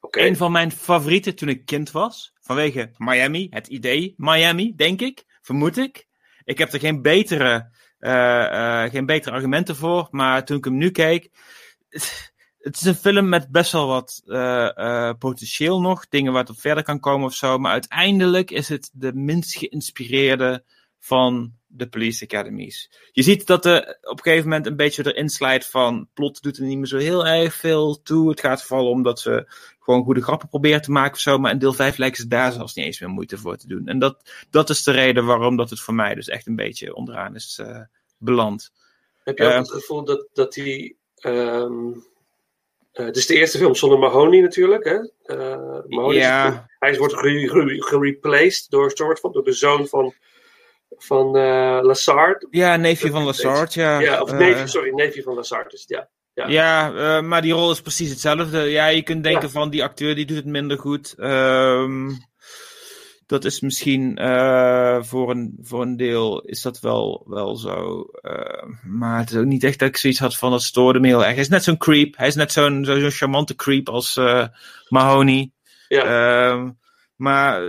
Oké. Een van mijn favorieten toen ik kind was. Vanwege Miami, het idee Miami, denk ik. Vermoed ik. Ik heb er geen betere, eh, eh, geen betere argumenten voor. Maar toen ik hem nu keek. Het is een film met best wel wat eh, eh, potentieel nog. Dingen waar het op verder kan komen of zo. Maar uiteindelijk is het de minst geïnspireerde van de Police Academies. Je ziet dat er op een gegeven moment een beetje erin slijt van. Plot doet er niet meer zo heel erg veel toe. Het gaat vooral om dat ze gewoon goede grappen proberen te maken of zo. Maar in deel 5 lijken ze daar zelfs niet eens meer moeite voor te doen. En dat, dat is de reden waarom dat het voor mij dus echt een beetje onderaan is eh, beland. Heb je ook het gevoel dat, dat die. ehm het is de eerste film zonder Mahoney natuurlijk. Hè? Eh, Mahoney is- Ja. hij wordt gere- gere- gereplaced door, soort van, door de zoon van, van eh Lassard. Ja, neefje van Lassard, ja. Ja, of neefje, sorry, neefje van Lassard is het, ja. Ja. Ja, maar die rol is precies hetzelfde. Ja, je kunt denken Ja. van die acteur die doet het minder goed. Ehm, dat is misschien eh, voor, een, voor een deel is dat wel, wel zo. Eh, maar het is ook niet echt dat ik zoiets had van dat stoorde me heel erg. Hij is net zo'n creep. Hij is net zo'n zo'n charmante creep als eh, Mahoney. Ja. Ehm, maar,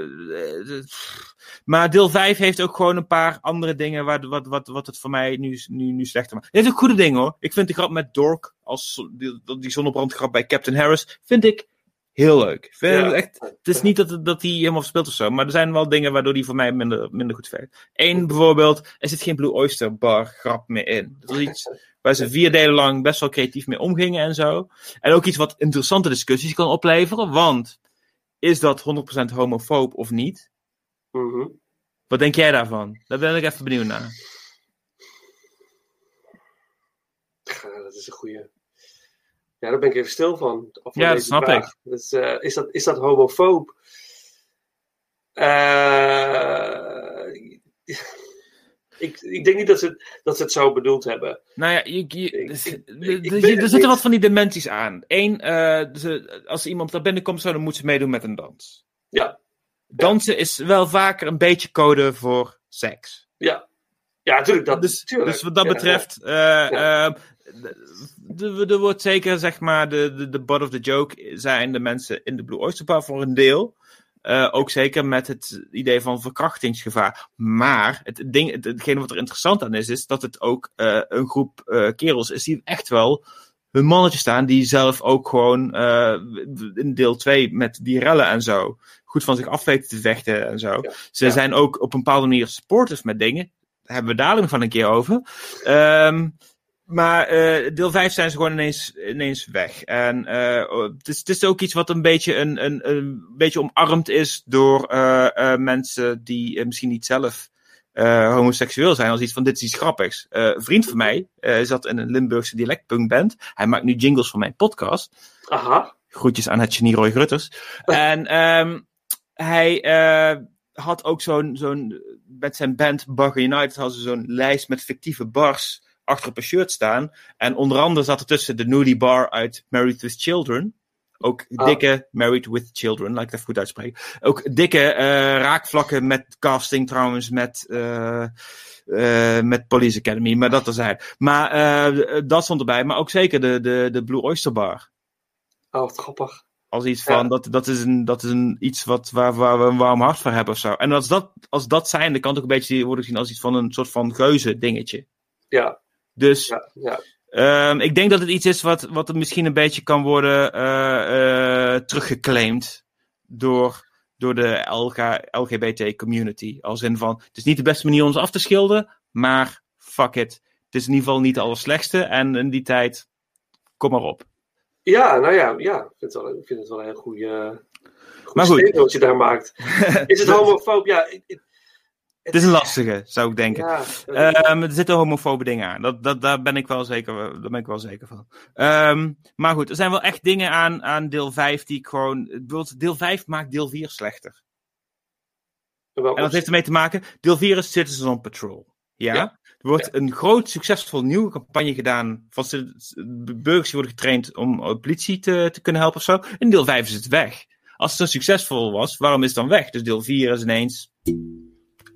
maar deel 5 heeft ook gewoon een paar andere dingen wat, wat, wat, wat het voor mij nu, nu, nu slechter maakt. Het heeft ook goede dingen hoor. Ik vind de grap met Dork, als die, die zonnebrandgrap bij Captain Harris, vind ik heel leuk. Vind Ja. echt, het is niet dat, dat hij helemaal verspeelt of zo, maar er zijn wel dingen waardoor die voor mij minder, minder goed werkt. Eén bijvoorbeeld, er zit geen Blue Oyster Bar grap meer in. Dat is iets waar ze vier delen lang best wel creatief mee omgingen en zo. En ook iets wat interessante discussies kan opleveren, want is dat 100% homofoob of niet? Mhm. Wat denk jij daarvan? Daar ben ik even benieuwd naar. Ja, dat is een goede. Ja, daar ben ik even stil van. van Ja, dat snap vraag. ik. Dus, eh, is, dat, is dat homofoob? Eh, ik, ik denk niet dat ze, het- dat ze het zo bedoeld hebben. Nou ja, je, je, ik- er- ik zitten wat van die dimensies aan. Eén, eh, ze- als iemand daar binnenkomt, zo, dan moet ze meedoen met een dans. Ja, Dansen is wel vaker een beetje code voor seks. ja. Ja, natuurlijk. Dat, Dus, tuurlijk. dus wat dat Ja, betreft, eh, d- d- er wordt zeker, zeg maar, de, de, de butt of the joke zijn de mensen in de Blue Oyster Bar voor een deel. Eh, ook zeker met het idee van verkrachtingsgevaar. Maar het ding, het, hetgene wat er interessant aan is, is dat het ook eh, een groep kerels is die echt wel hun mannetje staan, die zelf ook gewoon in deel 2 met die rellen en zo goed van zich af weten te vechten en zo. Ja. Ze Ja. zijn ook op een bepaalde manier supportive met dingen. Hebben we dadelijk van een keer over. Ehm, maar eh, deel 5 zijn ze gewoon ineens, ineens weg. En eh, oh, het, is, het is ook iets wat een beetje, een, een, een beetje omarmd is door eh, mensen die misschien niet zelf homoseksueel zijn. Als iets van dit is iets grappigs. Een vriend van mij zat in een Limburgse dialectpunkband. Hij maakt nu jingles voor mijn podcast. Aha. Groetjes aan het genie Roy Grutters. *laughs* en ehm, hij had ook zo'n, zo'n, met zijn band Bugger United hadden ze zo'n lijst met fictieve bars achter op een shirt staan. En onder andere zat er tussen de Nudie Bar uit Married with Children. Ook Ah. dikke Married with Children, laat ik even goed uitspreken. Ook dikke eh, raakvlakken met casting trouwens, met, eh, eh, met Police Academy, maar dat terzijde. Maar eh, dat stond erbij, maar ook zeker de, de, de Blue Oyster Bar. Oh, wat grappig. Als iets Ja. van, dat, dat is, een, dat is een, iets wat, waar, waar we een warm hart voor hebben of zo. En als dat, als dat zijn, dan kan het ook een beetje worden gezien als iets van een soort van geuze dingetje. Ja, Dus ja, ja. ehm, ik denk dat het iets is wat, wat er misschien een beetje kan worden eh, teruggeclaimd door, door de LG, LGBT community. Als in van, het is niet de beste manier om ons af te schilderen, maar fuck it. Het is in ieder geval niet de allerslechtste en in die tijd, kom maar op. Ja, nou ja, ja ik, vind het wel, ik vind het wel een heel goede, Maar goed. wat je daar maakt. *laughs* Is het homofoob? Ja, Het is een lastige, zou ik denken. ja Ehm, er zitten homofobe dingen aan. Dat, dat, daar, ben ik wel zeker, daar ben ik wel zeker van. Ehm, maar goed, er zijn wel echt dingen aan, aan deel 5 die ik gewoon. bijvoorbeeld Deel 5 maakt deel 4 slechter. En dat heeft ermee te maken, deel 4 is Citizens on Patrol. Ja? Ja. Wordt een groot, succesvol nieuwe campagne gedaan. Van burgers die worden getraind om eh, politie te, te kunnen helpen of zo. En deel 5 is het weg. Als het zo succesvol was, waarom is het dan weg? Dus deel 4 is ineens.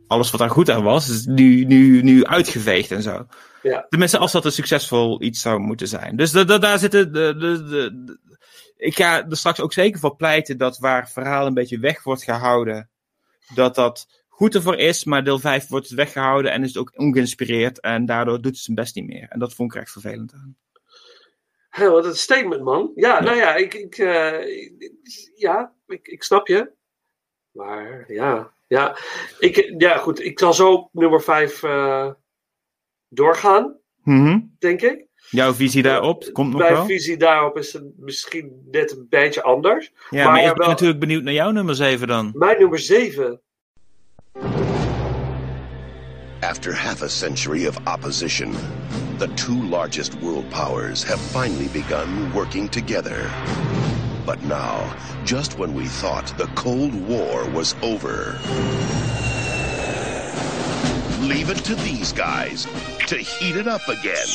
Alles wat daar goed aan was, is nu, nu, nu uitgeveegd en zo. Ja. Tenminste, als dat een succesvol iets zou moeten zijn. Dus da, da- daar zitten. De, de, de, ik ga er straks ook zeker voor pleiten dat waar verhaal een beetje weg wordt gehouden, dat dat goed ervoor is, maar deel 5 wordt het weggehouden en is het ook ongeïnspireerd en daardoor doet het zijn best niet meer. En dat vond ik echt vervelend aan. Hé, wat een statement, man. Ja, nou ja, ik, ik, eh, ik- ja, ik, ik snap je. Maar ja, ja. Ik, ja, goed. Ik zal zo op nummer 5 doorgaan, Mhm. denk ik. Jouw visie daarop komt nog Mijn wel? visie daarop is het misschien net een beetje anders. Ja, maar, ik ben wel- natuurlijk benieuwd naar jouw nummer 7 dan. Mijn nummer 7. After half a century of opposition, the two largest world powers have finally begun working together. But now, just when we thought the Cold War was over, leave it to these guys to heat it up again.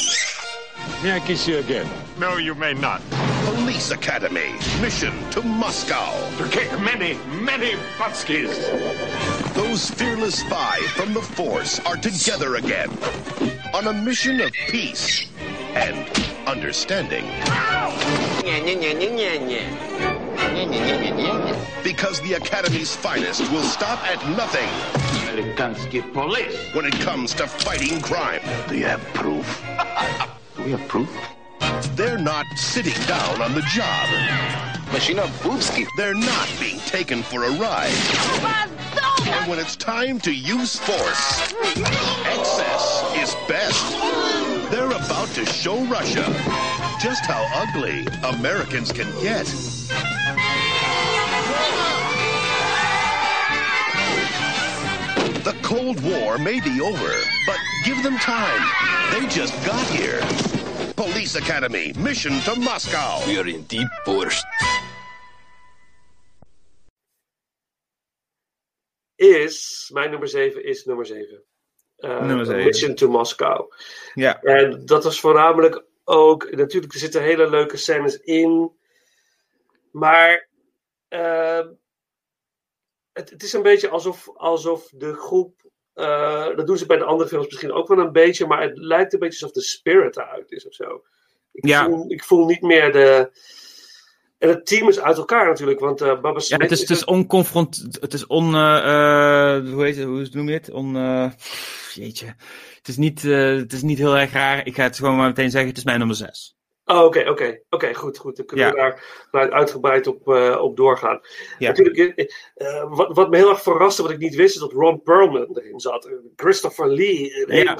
May I kiss you again? No, you may not. Police Academy, mission to Moscow. To kick many, many butskis. Those fearless five from the Force are together again on a mission of peace and understanding. Because the Academy's finest will stop at nothing. Police. When it comes to fighting crime. Do you have proof? Do *laughs* we have proof? They're not sitting down on the job. Machina Boobski. They're not being taken for a ride. When it's time to use force, excess is best. They're about to show Russia just how ugly Americans can get. The Cold War may be over, but give them time. They just got here. Police Academy, mission to Moscow. We're in deep forest. Is, mijn nummer 7 is nummer 7. Nummer zeven. Mission to Moscow. Ja. En dat was voornamelijk ook, natuurlijk, er zitten hele leuke scènes in. Maar ehm, het, het is een beetje alsof, alsof de groep. eh, dat doen ze bij de andere films misschien ook wel een beetje, maar het lijkt een beetje alsof de spirit eruit is of zo. Ik, Ja. voel, ik voel niet meer de. En het team is uit elkaar natuurlijk, want eh Baba Ja, het is, het is onconfront... Het is on... eh, eh, hoe heet het? Hoe noem je het? On... jeetje. Het is, niet, het is niet heel erg raar. Ik ga het gewoon maar meteen zeggen. Het is mijn nummer 6. Oh, oké, oké. Oké, goed, goed. Dan kunnen we daar uitgebreid op, eh, op doorgaan. Ja. Natuurlijk, eh, eh, wat, wat me heel erg verraste, wat ik niet wist, is dat Ron Perlman erin zat. Christopher Lee in Ja.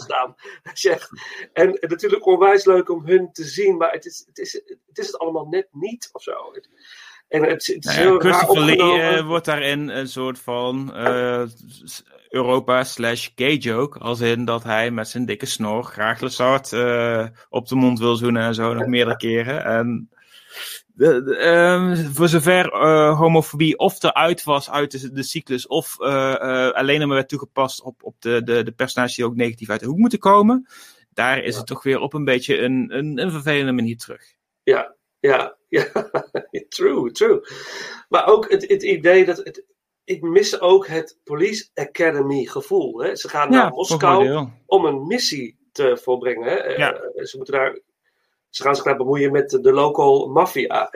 is *laughs* echt- En, en natuurlijk onwijs leuk om hun te zien, maar het is het, is, het, is het allemaal net niet of zo. En het, het is Nou ja, heel Christopher Lee wordt daarin een soort van Europa slash gay joke. Als in dat hij met zijn dikke snor graag Lessard eh op de mond wil zoenen en zo nog meerdere keren. En de, de, ehm, voor zover eh, homofobie of eruit was uit de, de cyclus of eh, alleen maar werd toegepast op, op de, de, de personages die ook negatief uit de hoek moeten komen. Daar is het toch weer op een beetje een, een, een vervelende manier terug. Ja, ja, ja. *laughs* true, true. Maar ook het, het idee dat. Het, ik mis ook het Police Academy gevoel. Hè? Ze gaan Ja, naar Moskou om een missie te volbrengen. Hè? Eh, ze, moeten daar, ze gaan zich daar bemoeien met de, local maffia.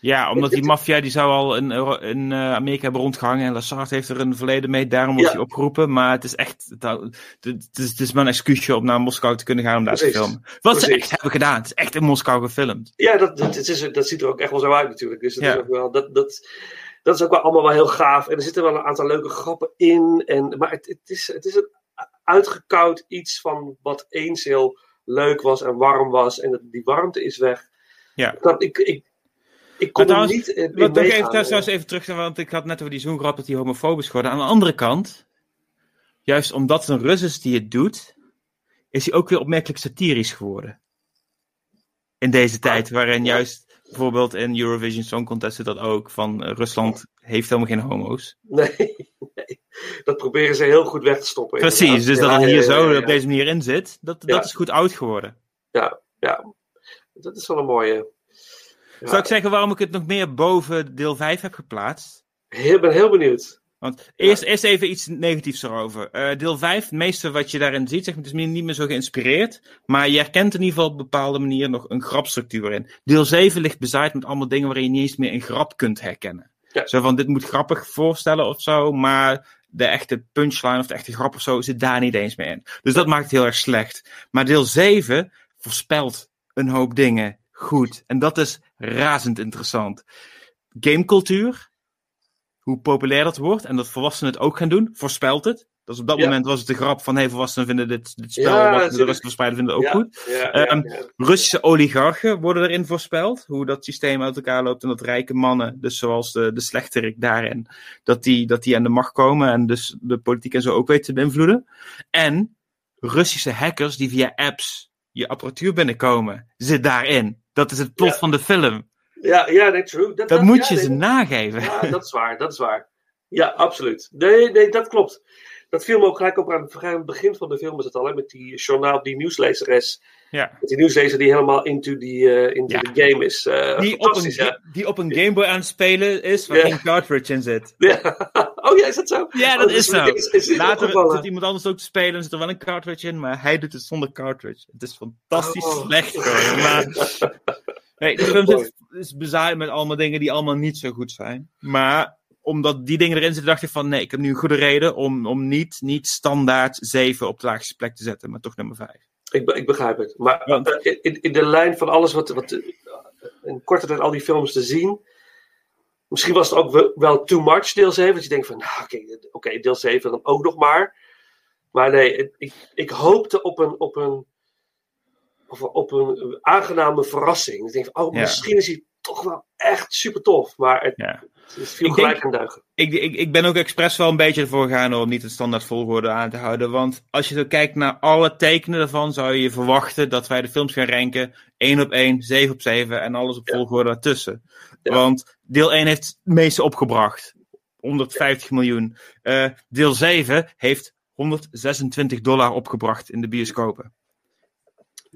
Ja, omdat die maffia die zou al in, in eh, Amerika hebben rondgehangen. En Lassard heeft er een verleden mee, daarom wordt Ja. hij opgeroepen. Maar het is echt, het, is, het is maar een excuusje om naar Moskou te kunnen gaan om daar te filmen. Wat ze echt hebben gedaan. Het is echt in Moskou gefilmd. ja, dat, dat, het is, dat ziet er ook echt wel zo uit natuurlijk. Dus dat, Ja. is, ook wel, dat, dat, dat is ook wel allemaal wel heel gaaf. En er zitten wel een aantal leuke grappen in. En, maar het, het, is, het is een uitgekoud iets van wat eens heel leuk was en warm was. En dat, die warmte is weg. Ja. Dat, ik, ik, ik kon trouwens, niet in Wat, nog even, trouwens even terug, want ik had net over die zoengrap dat die homofobisch geworden. Aan de andere kant, juist omdat het een Rus is die het doet, is hij ook weer opmerkelijk satirisch geworden. In deze tijd, waarin juist bijvoorbeeld in Eurovision Song Contest is dat ook, van eh, Rusland heeft helemaal geen homo's. Nee, nee. dat proberen ze heel goed weg te stoppen. Precies, inderdaad. dus dat het hier zo op deze manier in zit, dat, dat is goed oud geworden. Ja, ja. Dat is wel een mooie. Zou ik zeggen waarom ik het nog meer boven deel 5 heb geplaatst? Ik ben heel benieuwd. Want eerst, eerst even iets negatiefs erover. Eh, deel 5, het meeste wat je daarin ziet, zeg maar, het is niet meer zo geïnspireerd. Maar je herkent in ieder geval op een bepaalde manier nog een grapstructuur in. Deel 7 ligt bezaaid met allemaal dingen waarin je niet eens meer een grap kunt herkennen. Zo van, dit moet grappig voorstellen of zo, maar de echte punchline of de echte grap of zo zit daar niet eens meer in. Dus dat maakt het heel erg slecht. Maar deel 7 voorspelt een hoop dingen goed. En dat is razend interessant. Gamecultuur, hoe populair dat wordt en dat volwassenen het ook gaan doen, voorspelt het. Dus op dat Ja. moment was het de grap van hey, volwassenen vinden dit, dit spel, Ja, wat de rest spelers vinden het ook Ja, goed. Ehm. Russische oligarchen worden erin voorspeld, hoe dat systeem uit elkaar loopt en dat rijke mannen, dus zoals de, de slechterik daarin, dat die, dat die aan de macht komen en dus de politiek en zo ook weten te beïnvloeden. En Russische hackers die via apps je apparatuur binnenkomen, zit daarin. Dat is het plot van de film. Ja, ja, nee, true. Dat, Dat moet ja, je ze nageven. Ja, dat is waar, dat is waar. Ja, absoluut. Nee, nee, dat klopt. Dat viel me ook gelijk op aan het begin van de film is het al, hè, met die journaal, die nieuwslezeres. Ja. Met die nieuwslezer die helemaal into, die, eh, into the game is. Eh, Die op, een, fantastisch, ja. ga- die op een Game Boy aan het spelen is, waar Ja. geen cartridge in zit. Ja. *laughs* Oh ja, is dat zo? Ja, Oh, dat is zo. Is, is dit Later zit iemand anders ook te spelen en zit er wel een cartridge in, maar hij doet het zonder cartridge. Het is fantastisch Oh. slecht gewoon. Maar, *laughs* nee, de film zit, is bezaaid met allemaal dingen die allemaal niet zo goed zijn. Maar omdat die dingen erin zitten, dacht ik van nee, ik heb nu een goede reden om, om niet, niet standaard 7 op de laagste plek te zetten, maar toch nummer 5. Ik, ik begrijp het. Maar eh, in, in de lijn van alles wat, wat eh, in korte tijd al die films te zien. Misschien was het ook wel, too much, deel 7. Dat je denkt van, nou, oké, oké, deel 7 dan ook nog maar. Maar nee, ik, ik hoopte op een, op een, op een aangename verrassing. Ik denk van, oh, Ja. misschien is hij toch wel echt super tof. Maar het, het viel Ik gelijk aan duigen. Ik, ik, ik ben ook expres wel een beetje ervoor gegaan om niet een standaard volgorde aan te houden. Want als je zo kijkt naar alle tekenen ervan, zou je verwachten dat wij de films gaan ranken 1 op 1, 7 op 7 en alles op volgorde daartussen. Want deel 1 heeft het meeste opgebracht. 150 miljoen. Eh, deel 7 heeft 126 dollar opgebracht in de bioscopen.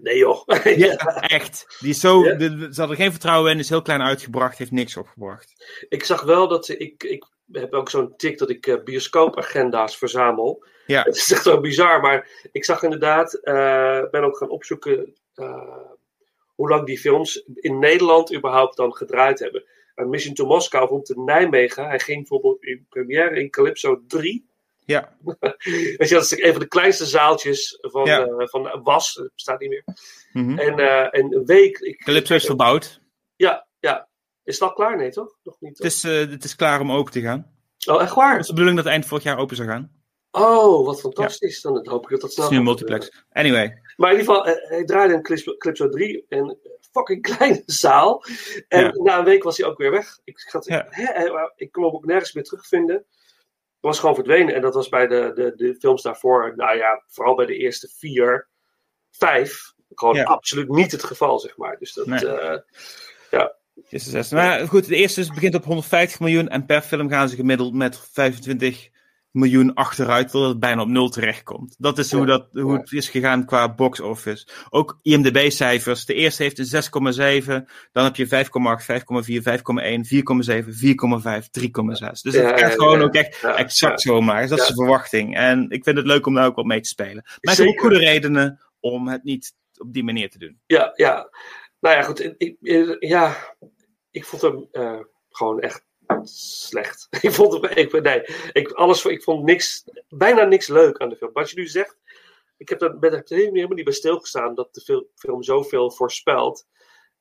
Nee joh. *laughs* Ja, echt. Die is zo, de- ze hadden er geen vertrouwen in, is heel klein uitgebracht, heeft niks opgebracht. Ik zag wel dat ze- ik, ik heb ook zo'n tik dat ik eh, bioscoopagenda's verzamel. Ja. *laughs* Het is echt zo bizar, maar ik zag inderdaad, eh ben ook gaan opzoeken eh, hoe lang die films in Nederland überhaupt dan gedraaid hebben. En Mission to Moscow vond in Nijmegen, hij ging bijvoorbeeld in première in Calypso 3. Ja. *laughs* Weet je, dat is een van de kleinste zaaltjes van, Ja. eh, van Was, het bestaat niet meer. Mhm. En, eh, en een week. Ik, Calypso is verbouwd. Ja, ja. Is al klaar? Nee, toch? Nog niet. Het is, eh, het is klaar om open te gaan. Oh, echt waar? Het is de bedoeling dat het eind vorig jaar open zou gaan. Oh, wat fantastisch. Dan hoop ik dat dat snel Het is nu een multiplex. Anyway. Maar in ieder geval, hij draaide een Calypso 3 en een fucking *laughs* kleine zaal. En Ja. na een week was hij ook weer weg. Ik, had, hè, ik kon hem ook nergens meer terugvinden. Was gewoon verdwenen. En dat was bij de, de, de films daarvoor, nou ja, vooral bij de eerste vier, vijf, gewoon Ja. absoluut niet het geval, zeg maar. Dus dat, Nee. eh, ja. Maar goed, de eerste begint op 150 miljoen en per film gaan ze gemiddeld met 25 miljoen achteruit, terwijl het bijna op nul terechtkomt. Dat is hoe, dat, hoe het is gegaan qua box office. Ook IMDb-cijfers. De eerste heeft een 6,7, dan heb je 5,8, 5,4, 5,1, 4,7, 4,5, 3,6. Dus Ja, het gaat gewoon ja. ook echt Ja, exact zo maar. Dat is de verwachting. En ik vind het leuk om daar ook wat mee te spelen. Maar ik heb ook goede redenen om het niet op die manier te doen. Ja, ja. Nou ja, goed. Ik, ik- ja, ik vond hem eh, gewoon echt slecht. *laughs* ik vond hem, ik, nee, ik, alles, ik vond niks, bijna niks leuk aan de film. Wat je nu zegt, ik heb daar ben er helemaal niet bij stilgestaan dat de fil- film zoveel voorspelt.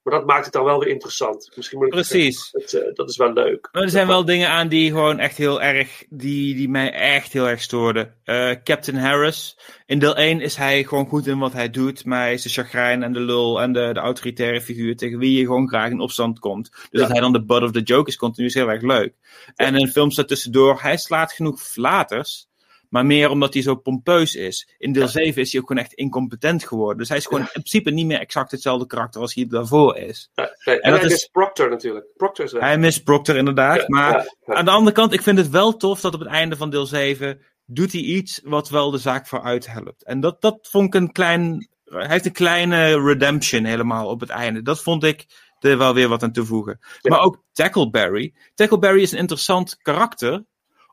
Maar dat maakt het dan wel weer interessant. Misschien moet ik Precies. Het, eh, dat is wel leuk. Maar er zijn wel dingen aan die gewoon echt heel erg, die, die mij echt heel erg stoorden. Eh, Captain Harris. In deel 1 is hij gewoon goed in wat hij doet, maar hij is de chagrijn en de lul en de, de autoritaire figuur tegen wie je gewoon graag in opstand komt. Dus Ja. dat hij dan de butt of the joke is continu is heel erg leuk. En in films daartussendoor, hij slaat genoeg flaters. Maar meer omdat hij zo pompeus is. In deel 7 is hij ook gewoon echt incompetent geworden. Dus hij is gewoon in principe niet meer exact hetzelfde karakter als hij daarvoor is. Ja, nee, En, En dat hij is- is Proctor natuurlijk. Proctor is weg. Hij mist Proctor inderdaad. Ja, maar ja. aan de andere kant, ik vind het wel tof dat op het einde van deel 7 doet hij iets wat wel de zaak vooruit helpt. En dat, dat vond ik een klein. Hij heeft een kleine redemption helemaal op het einde. Dat vond ik er wel weer wat aan toevoegen. Maar ook Tackleberry. Tackleberry is een interessant karakter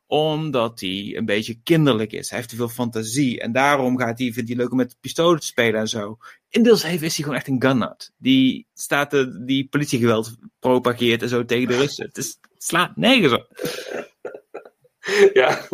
omdat hij een beetje kinderlijk is. Hij heeft te veel fantasie. En daarom gaat hij, vindt hij leuk om met pistolen te spelen en zo. In deel 7 is hij gewoon echt een gunnut. Die, staat de, die politiegeweld propageert en zo tegen de Russen. Het, is, het slaat nergens op. *laughs* ja,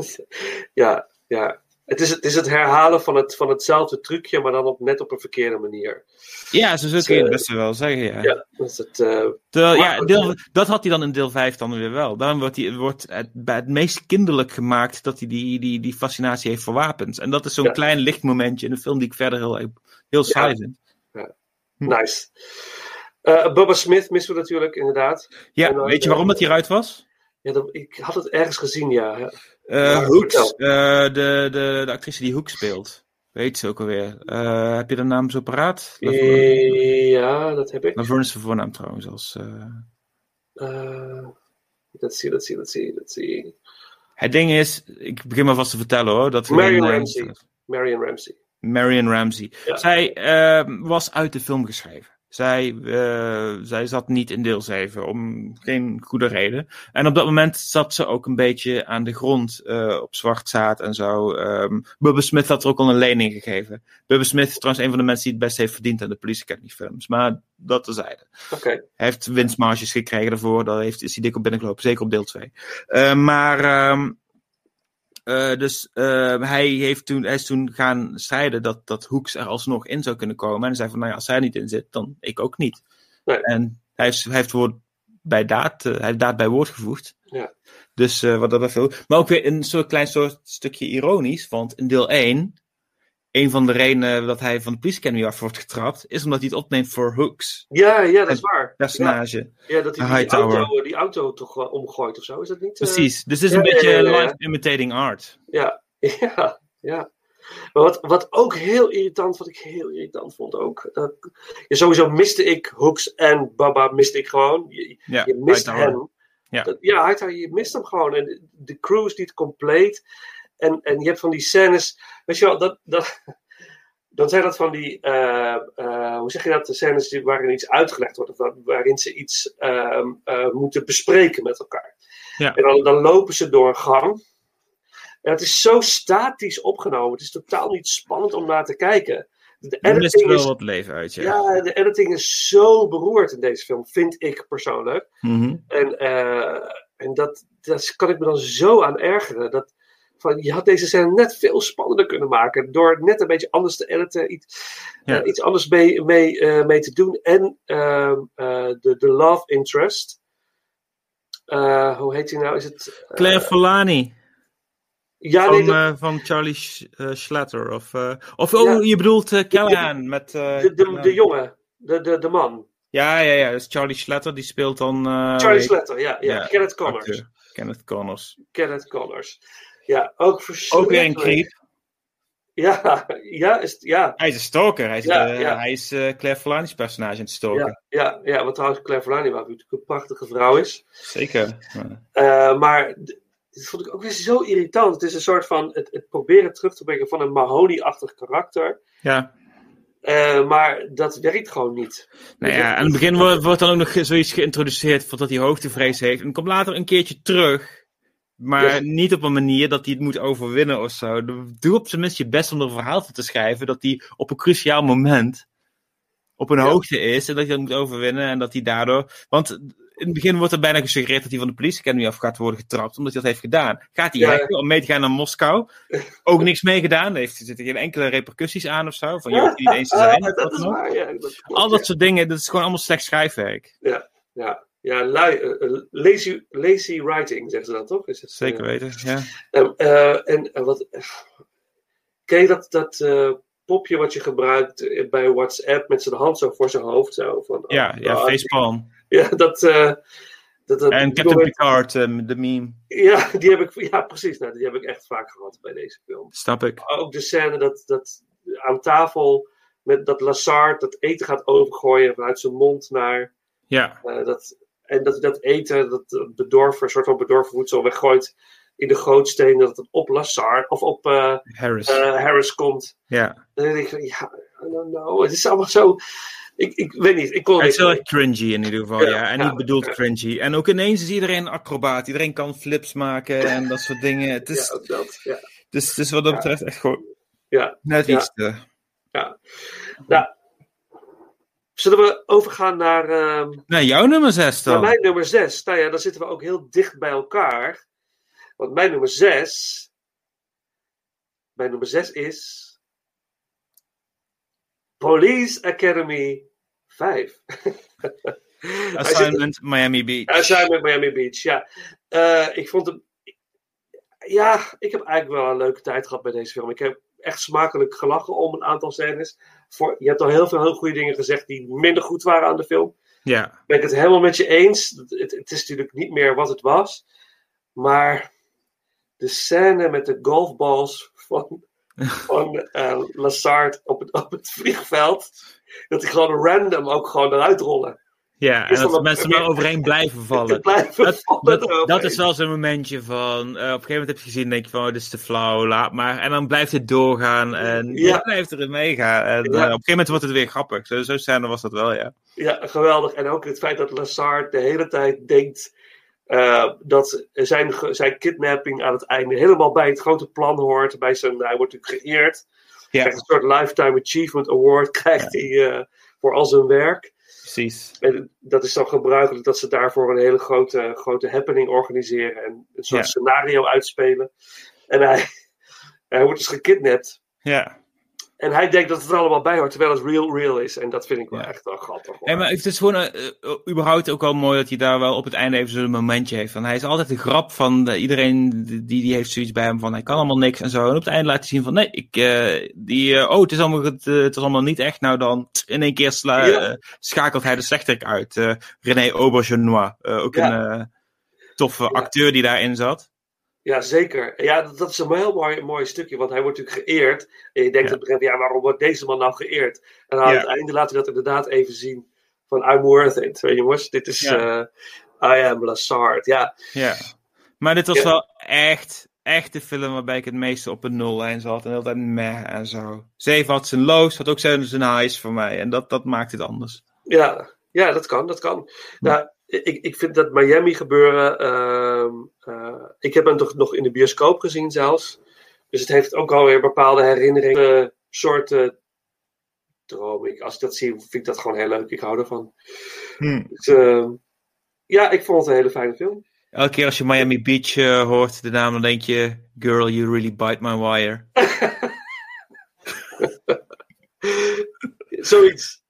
ja, ja. Het is, het is het herhalen van, het, van hetzelfde trucje, maar dan op, net op een verkeerde manier. Ja, zo Dus, kun je het eh, best wel zeggen, ja. Ja, dus het, eh, Terwijl, ja, deel, dat had hij dan in deel 5 dan weer wel. Daarom wordt, hij, wordt het het meest kinderlijk gemaakt dat hij die, die, die fascinatie heeft voor wapens. En dat is zo'n Ja. klein lichtmomentje in een film die ik verder heel, heel saai vind. Nice. Eh Bubba Smith missen we natuurlijk, inderdaad. Ja, dan, weet je eh, waarom dat hij eruit was? Ja, ik had het ergens gezien, ja. Eh, de, de, de actrice die Hook speelt. Weet ze ook alweer. Eh, heb je de naam zo paraat? Ja, dat heb ik. Laverne is zijn voornaam trouwens. Als, Let's see, let's see, let's see, let's see. Het ding is, ik begin maar vast te vertellen hoor. Dat Marion Ramsey. Marion Ramsey. Marion Ramsey. Ja. Zij was uit de film geschreven. Zij, eh, zij zat niet in deel 7, om geen goede reden. En op dat moment zat ze ook een beetje aan de grond eh, op zwart zaad en zo. Ehm Bubba Smith had er ook al een lening gegeven. Bubba Smith is trouwens een van de mensen die het best heeft verdiend aan de Police Academy films. Maar dat terzijde. Oké. Hij heeft winstmarges gekregen daarvoor. Daar heeft, is hij dik op binnengelopen. Zeker op deel 2. Eh, maar ehm, eh, dus eh, hij, heeft toen, hij is toen gaan strijden dat, dat Hoeks er alsnog in zou kunnen komen. En hij zei van, nou ja, als hij er niet in zit, dan ik ook niet. En hij heeft, hij heeft woord bij daad, eh, hij heeft daad bij woord gevoegd. Ja. Dus wat dat betreft. Maar ook weer een soort klein soort stukje ironisch. Want in deel 1, een van de redenen dat hij van de Police Academy af wordt getrapt, is omdat hij het opneemt voor Hooks. Ja, ja, dat is waar. Personage. Ja, dat hij die auto, die auto toch omgooit of zo, is dat niet? eh? Precies. Dus het is Ja, een ja, beetje ja, ja, ja. live imitating art. Ja, *laughs* ja, ja. Maar wat, wat ook heel irritant, wat ik heel irritant vond ook. Dat, ja, sowieso miste ik Hooks en Baba miste ik gewoon. Je, Ja, je mist hem. Ja. Dat- ja, Hightower, je mist hem gewoon. En de, de crew is niet compleet. En, en je hebt van die scènes. Weet je wel, dat, dat, dan zijn dat van die. eh, eh, hoe zeg je dat? De scènes die- waarin iets uitgelegd wordt. Of waar- waarin ze iets ehm, eh, moeten bespreken met elkaar. Ja. En dan, dan lopen ze door een gang. En het is zo statisch opgenomen. Het is totaal niet spannend om naar te kijken. De Er editing wel is, wat leven uit, ja. ja, de editing is zo beroerd in deze film, vind ik persoonlijk. Mhm. En, en dat, dat kan ik me dan zo aan ergeren. Dat, van, je had deze scène net veel spannender kunnen maken. Door net een beetje anders te editen. Iets, Ja. eh, iets anders mee, mee, eh, mee te doen. En ehm, eh, de, de love interest. Hoe heet hij nou? Is het, Claire Forlani. Ja, van, nee, van Charlie Sch- Schlatter. Of, of oh, Ja. je bedoelt Callahan met... de, de, de jongen. De, de, de man. Ja, ja, ja. Dat is Charlie Schlatter. Die speelt dan... eh, Charlie Slater, ja. ja. Kenneth Connors. acteur. Kenneth Connors. Kenneth Connors. Ja, ook Ook weer een creep. Ja, ja, is, ja. Hij is een stalker. Hij is, Ja, eh, ja. Hij is eh, Claire Forlani's personage aan het stalken. Ja, ja, ja, wat trouwens Claire Forlani natuurlijk een prachtige vrouw is. Zeker. Eh, maar d- dit vond ik ook weer zo irritant. Het is een soort van het, het proberen terug te brengen van een Mahoney-achtig karakter. ja. Maar dat werkt gewoon niet. Nou ja, aan het begin wordt, wordt dan ook nog zoiets geïntroduceerd van dat hij hoogtevrees heeft. En komt later een keertje terug. Maar Ja. niet op een manier dat hij het moet overwinnen of zo. Doe op zijn minst je best om er een verhaal van te schrijven. Dat hij op een cruciaal moment op een hoogte is. En dat hij dat moet overwinnen. En dat hij daardoor. Want in het begin wordt er bijna gesuggereerd dat hij van de police academy af gaat worden getrapt. Omdat hij dat heeft gedaan. Gaat hij Ja. hacken om mee te gaan naar Moskou? Ook *laughs* niks mee gedaan. Heeft, er zitten geen enkele repercussies aan of zo. Van je hoeft niet eens te *laughs* zijn. dat waar. Dat Al dat soort dingen. Dat is gewoon allemaal slecht schrijfwerk. Ja, ja. Ja, lui- eh, eh, lazy, lazy writing, zeggen ze dan toch? Is het, eh, Zeker weten, ja. En, eh, en eh, wat. Ken je dat, dat eh, popje wat je gebruikt eh, bij WhatsApp met zijn hand zo voor zijn hoofd? Zo, van, Ja, oh, ja, oh, facepalm. *laughs* Ja, dat. eh, dat, dat En Captain moment- Picard, ehm, de meme. Ja, die heb ik, ja, precies. Nou, die heb ik echt vaak gehad bij deze film. Snap ik. Ook de scène dat, dat aan tafel met dat Lazard dat eten gaat overgooien vanuit zijn mond naar. Ja. eh, dat, en dat hij dat eten, dat bedorven, soort van bedorven voedsel weggooit in de grootsteen dat het op Lassard of op eh, Harris. eh, Harris komt. ja. Dan denk ik, van, ja, I don't know. Het is allemaal zo. Ik, ik weet niet. Ik kon het is heel erg cringy in ieder geval, Ja, ja. En ja, niet bedoeld ja. cringy. En ook ineens is iedereen acrobaat. Iedereen kan flips maken en dat soort dingen. Het is, *laughs* dat. Ja. dus, is wat dat betreft echt gewoon Ja. net Ja. iets te... ja. Nou, zullen we overgaan naar, Nou, jouw nummer 6 naar dan. mijn nummer 6? Nou ja, dan zitten we ook heel dicht bij elkaar. Want mijn nummer 6. Mijn nummer 6 is. Police Academy 5. *laughs* Assignment Miami Beach. Assignment Miami Beach, ja. Eh, ik vond hem. Ja, ik heb eigenlijk wel een leuke tijd gehad bij deze film. Ik heb echt smakelijk gelachen om een aantal scènes. Voor, je hebt al heel veel heel goede dingen gezegd die minder goed waren aan de film. Ja. Ben ik het helemaal met je eens. Het, het is natuurlijk niet meer wat het was. Maar de scène met de golfballs van, *laughs* van eh, Lassard op het, op het vliegveld. Dat die gewoon random ook gewoon eruit rollen. Ja, en dan dat mensen maar overheen blijven *laughs* vallen. Blijven Dat, vallen dat, is wel zo'n momentje van. eh, op een gegeven moment heb je gezien, denk je van, oh, dit is te flauw, laat maar. En dan blijft het doorgaan en Ja. je blijft erin meegaan. En Ja. eh, op een gegeven moment wordt het weer grappig. Zo, zo scène was dat wel, ja. Ja, geweldig. En ook het feit dat Lassard de hele tijd denkt eh, dat zijn, zijn kidnapping aan het einde helemaal bij het grote plan hoort. Bij zijn, hij wordt natuurlijk geëerd. Ja. Krijgt een soort Lifetime Achievement Award *laughs* krijgt hij voor al zijn werk. Precies. En dat is dan gebruikelijk dat ze daarvoor een hele grote, grote happening organiseren en een soort Ja. scenario uitspelen. En hij, *laughs* hij wordt dus gekidnapt. Ja. En hij denkt dat het er allemaal bij hoort, terwijl het real, real is. En dat vind ik wel echt wel grappig. hoor. En maar het is gewoon eh, eh, überhaupt ook wel mooi dat hij daar wel op het einde even zo'n momentje heeft. Van hij is altijd de grap van de- iedereen die, die heeft zoiets bij hem van hij kan allemaal niks en zo. En op het einde laat hij zien van nee, ik, eh, die, eh, oh het is, allemaal, het, eh, het is allemaal niet echt. Nou dan in één keer sla, Ja. eh, schakelt hij de slechterik uit. Eh, René Aubergenois, eh, ook Ja. een eh, toffe acteur die daarin zat. Ja, zeker. Ja, dat, dat is een heel mooi, mooi stukje, want hij wordt natuurlijk geëerd. En je denkt op het begin, ja, waarom wordt deze man nou geëerd? En aan Ja. het einde laat hij dat inderdaad even zien van I'm worth it. Weet jongens, dit is Ja. eh, I am Lassard. Ja, Ja. Maar dit was Ja. wel echt, echt de film waarbij ik het meeste op een nullijn zat. En heel tijd meh en zo. Zeven had zijn lows, had ook zijn, zijn highs voor mij. En dat, dat maakt het anders. ja, ja, dat kan, dat kan. Nou, ik, ik vind dat Miami gebeuren, ehm, eh, ik heb hem toch nog in de bioscoop gezien zelfs. Dus het heeft ook alweer bepaalde herinneringen, eh, soorten droom. Ik, als ik dat zie, vind ik dat gewoon heel leuk. Ik hou ervan. Hm. Dus, ehm, ja, ik vond het een hele fijne film. Elke keer als je Miami Beach eh, hoort, de naam, dan denk je... Girl, you really bite my wire. *laughs* Zoiets.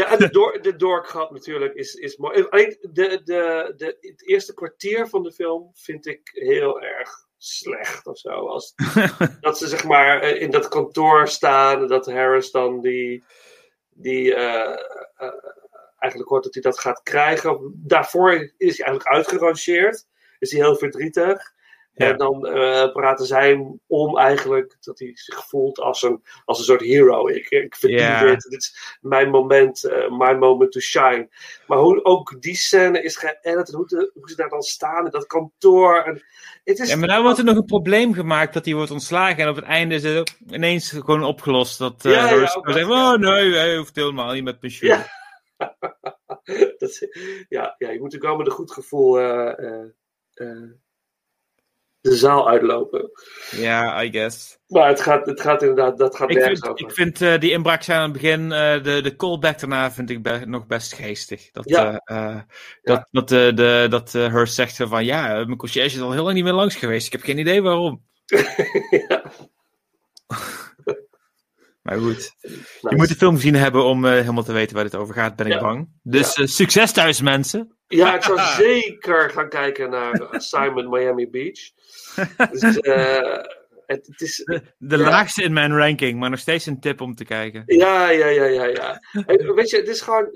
Ja, en de, *laughs* door, de natuurlijk is, is mooi. Alleen de, de, de, het eerste kwartier van de film vind ik heel erg slecht of zo. Als, *laughs* dat ze zeg maar eh, in dat kantoor staan en dat Harris dan die, die eh, eh, eigenlijk hoort dat hij dat gaat krijgen. Daarvoor is hij eigenlijk uitgerangeerd. Is hij heel verdrietig. En dan eh, praten zij om eigenlijk dat hij zich voelt als een, als een soort hero. Ik, ik verdien dit. Dit is mijn moment, eh, my moment to shine. Maar hoe ook die scène is geëdit en hoe, de- hoe ze daar dan staan in dat kantoor. En het is, Ja, maar daar wordt er nog een probleem gemaakt dat hij wordt ontslagen. En op het einde is het ineens gewoon opgelost. Dat eh Ja, ja, zegt, oh nee, hij hoeft helemaal niet met pensioen. Ja. *laughs* dat, ja, ja, je moet natuurlijk wel met een goed gevoel de zaal uitlopen. Ja, I guess. Maar het gaat, het gaat inderdaad, dat gaat Ik nergens vind, over. ik vind eh, die inbraak zijn aan het begin, eh, de, de callback daarna vind ik be- nog best geestig. Dat, Ja. eh, dat, dat, de, de, dat Hearst zegt van, ja, mijn conciërge is al heel lang niet meer langs geweest. Ik heb geen idee waarom. *laughs* *laughs* Maar goed. Je moet de film gezien hebben om helemaal te weten waar dit over gaat, ben ik bang. Dus succes thuis, mensen. Ja, ik *laughs* zou zeker gaan kijken naar Simon Miami Beach. Dus, eh, het, het is, De ja. laagste in mijn ranking, maar nog steeds een tip om te kijken. Ja, ja, ja, ja, ja. Weet je, het is gewoon.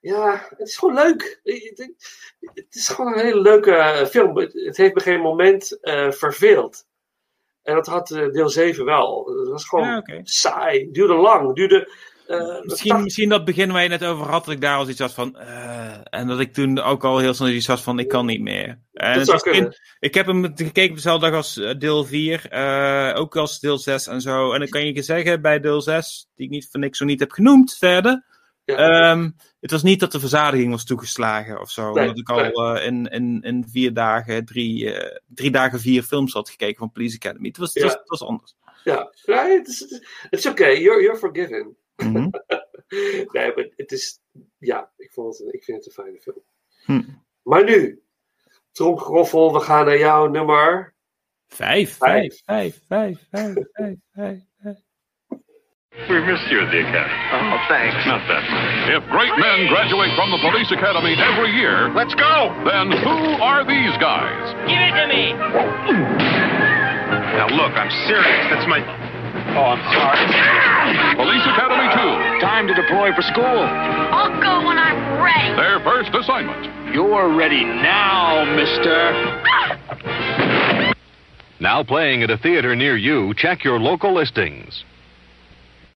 Ja, het is gewoon leuk. Het is gewoon een hele leuke eh, film. Het heeft me geen moment eh, verveeld. En dat had deel 7 wel. Het was gewoon Ja, oké. saai. Het duurde lang. Duurde Eh, Misschien, misschien dat begin waar je net over had, dat ik daar al iets had van. eh, en dat ik toen ook al heel snel iets had van: ik kan niet meer. En Dat zou in- kunnen. ik heb hem gekeken op dezelfde dag als eh, deel 4, eh, ook als deel 6 en zo. En dan kan je zeggen bij deel 6, die ik niet voor niks zo niet heb genoemd verder. ehm, het was niet dat de verzadiging was toegeslagen of zo. Nee, omdat ik al eh, in, in, in vier dagen, drie, eh, drie dagen vier films had gekeken van Police Academy. Het was, het was, het was anders. Ja, het is oké. You're, you're forgiven. Mhm. *laughs* nee, maar het is... Ja, ik, vond het, ik vind het een fijne film. Hm. Maar nu, tromgeroffel, we gaan naar jouw nummer... Vijf, vijf, vijf, vijf, vijf, vijf, vijf. We missed you at the academy. Oh, thanks. Not that much. If great men graduate from the police academy every year, let's go. Then who are these guys? Give it to me. Now look, I'm serious. That's my. Oh, I'm sorry. Police Academy 2. Time to deploy for school. I'll go when I'm ready. Their first assignment. You're ready now, mister. Now playing at a theater near you, check your local listings.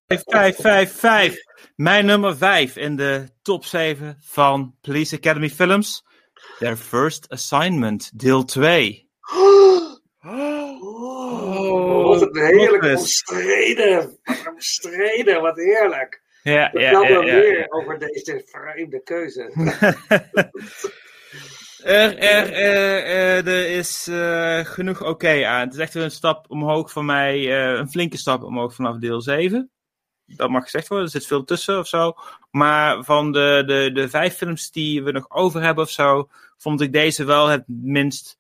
Vijf, vijf, vijf, vijf. Mijn nummer vijf in de top 7 van Police Academy films. Their First Assignment, deel 2. Een heerlijk omstreden. Wat omstreden, wat heerlijk. Ja, ja, ja, ja, meer ja. over deze vreemde keuze. *laughs* Er, er, er, er, er is eh, genoeg oké aan. Het is echt weer een stap omhoog voor mij. eh, een flinke stap omhoog vanaf deel 7. Dat mag gezegd worden. Er zit veel tussen of zo. Maar van de, de, de vijf films die we nog over hebben of zo. vond ik deze wel het minst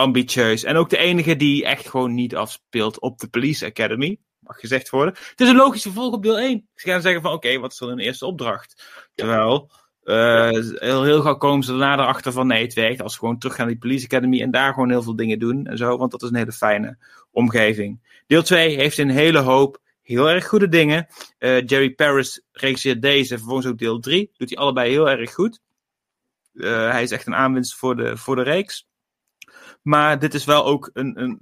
ambitieus. En ook de enige die echt gewoon niet afspeelt op de Police Academy. Mag gezegd worden. Het is een logisch vervolg op deel 1. Ze gaan zeggen van oké, wat is dan hun eerste opdracht? Terwijl. eh, heel, heel gauw komen ze daarna erachter van nee, het werkt als gewoon terug gaan naar die Police Academy en daar gewoon heel veel dingen doen en zo, want dat is een hele fijne omgeving. Deel 2 heeft een hele hoop heel erg goede dingen. Eh, Jerry Paris regisseert deze, vervolgens ook deel 3. Doet hij allebei heel erg goed. Eh, hij is echt een aanwinst voor de, voor de reeks. Maar dit is wel ook een, een,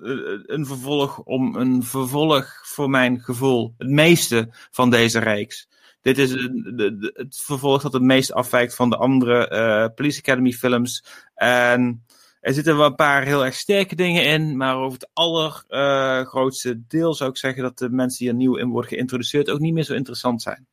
een- vervolg om een vervolg voor mijn gevoel. Het meeste van deze reeks. Dit is een- de, de- het vervolg dat het meest afwijkt van de andere eh, Police Academy films. En er zitten wel een paar heel erg sterke dingen in. Maar over het allergrootste deel zou ik zeggen dat de mensen die er nieuw in worden geïntroduceerd ook niet meer zo interessant zijn.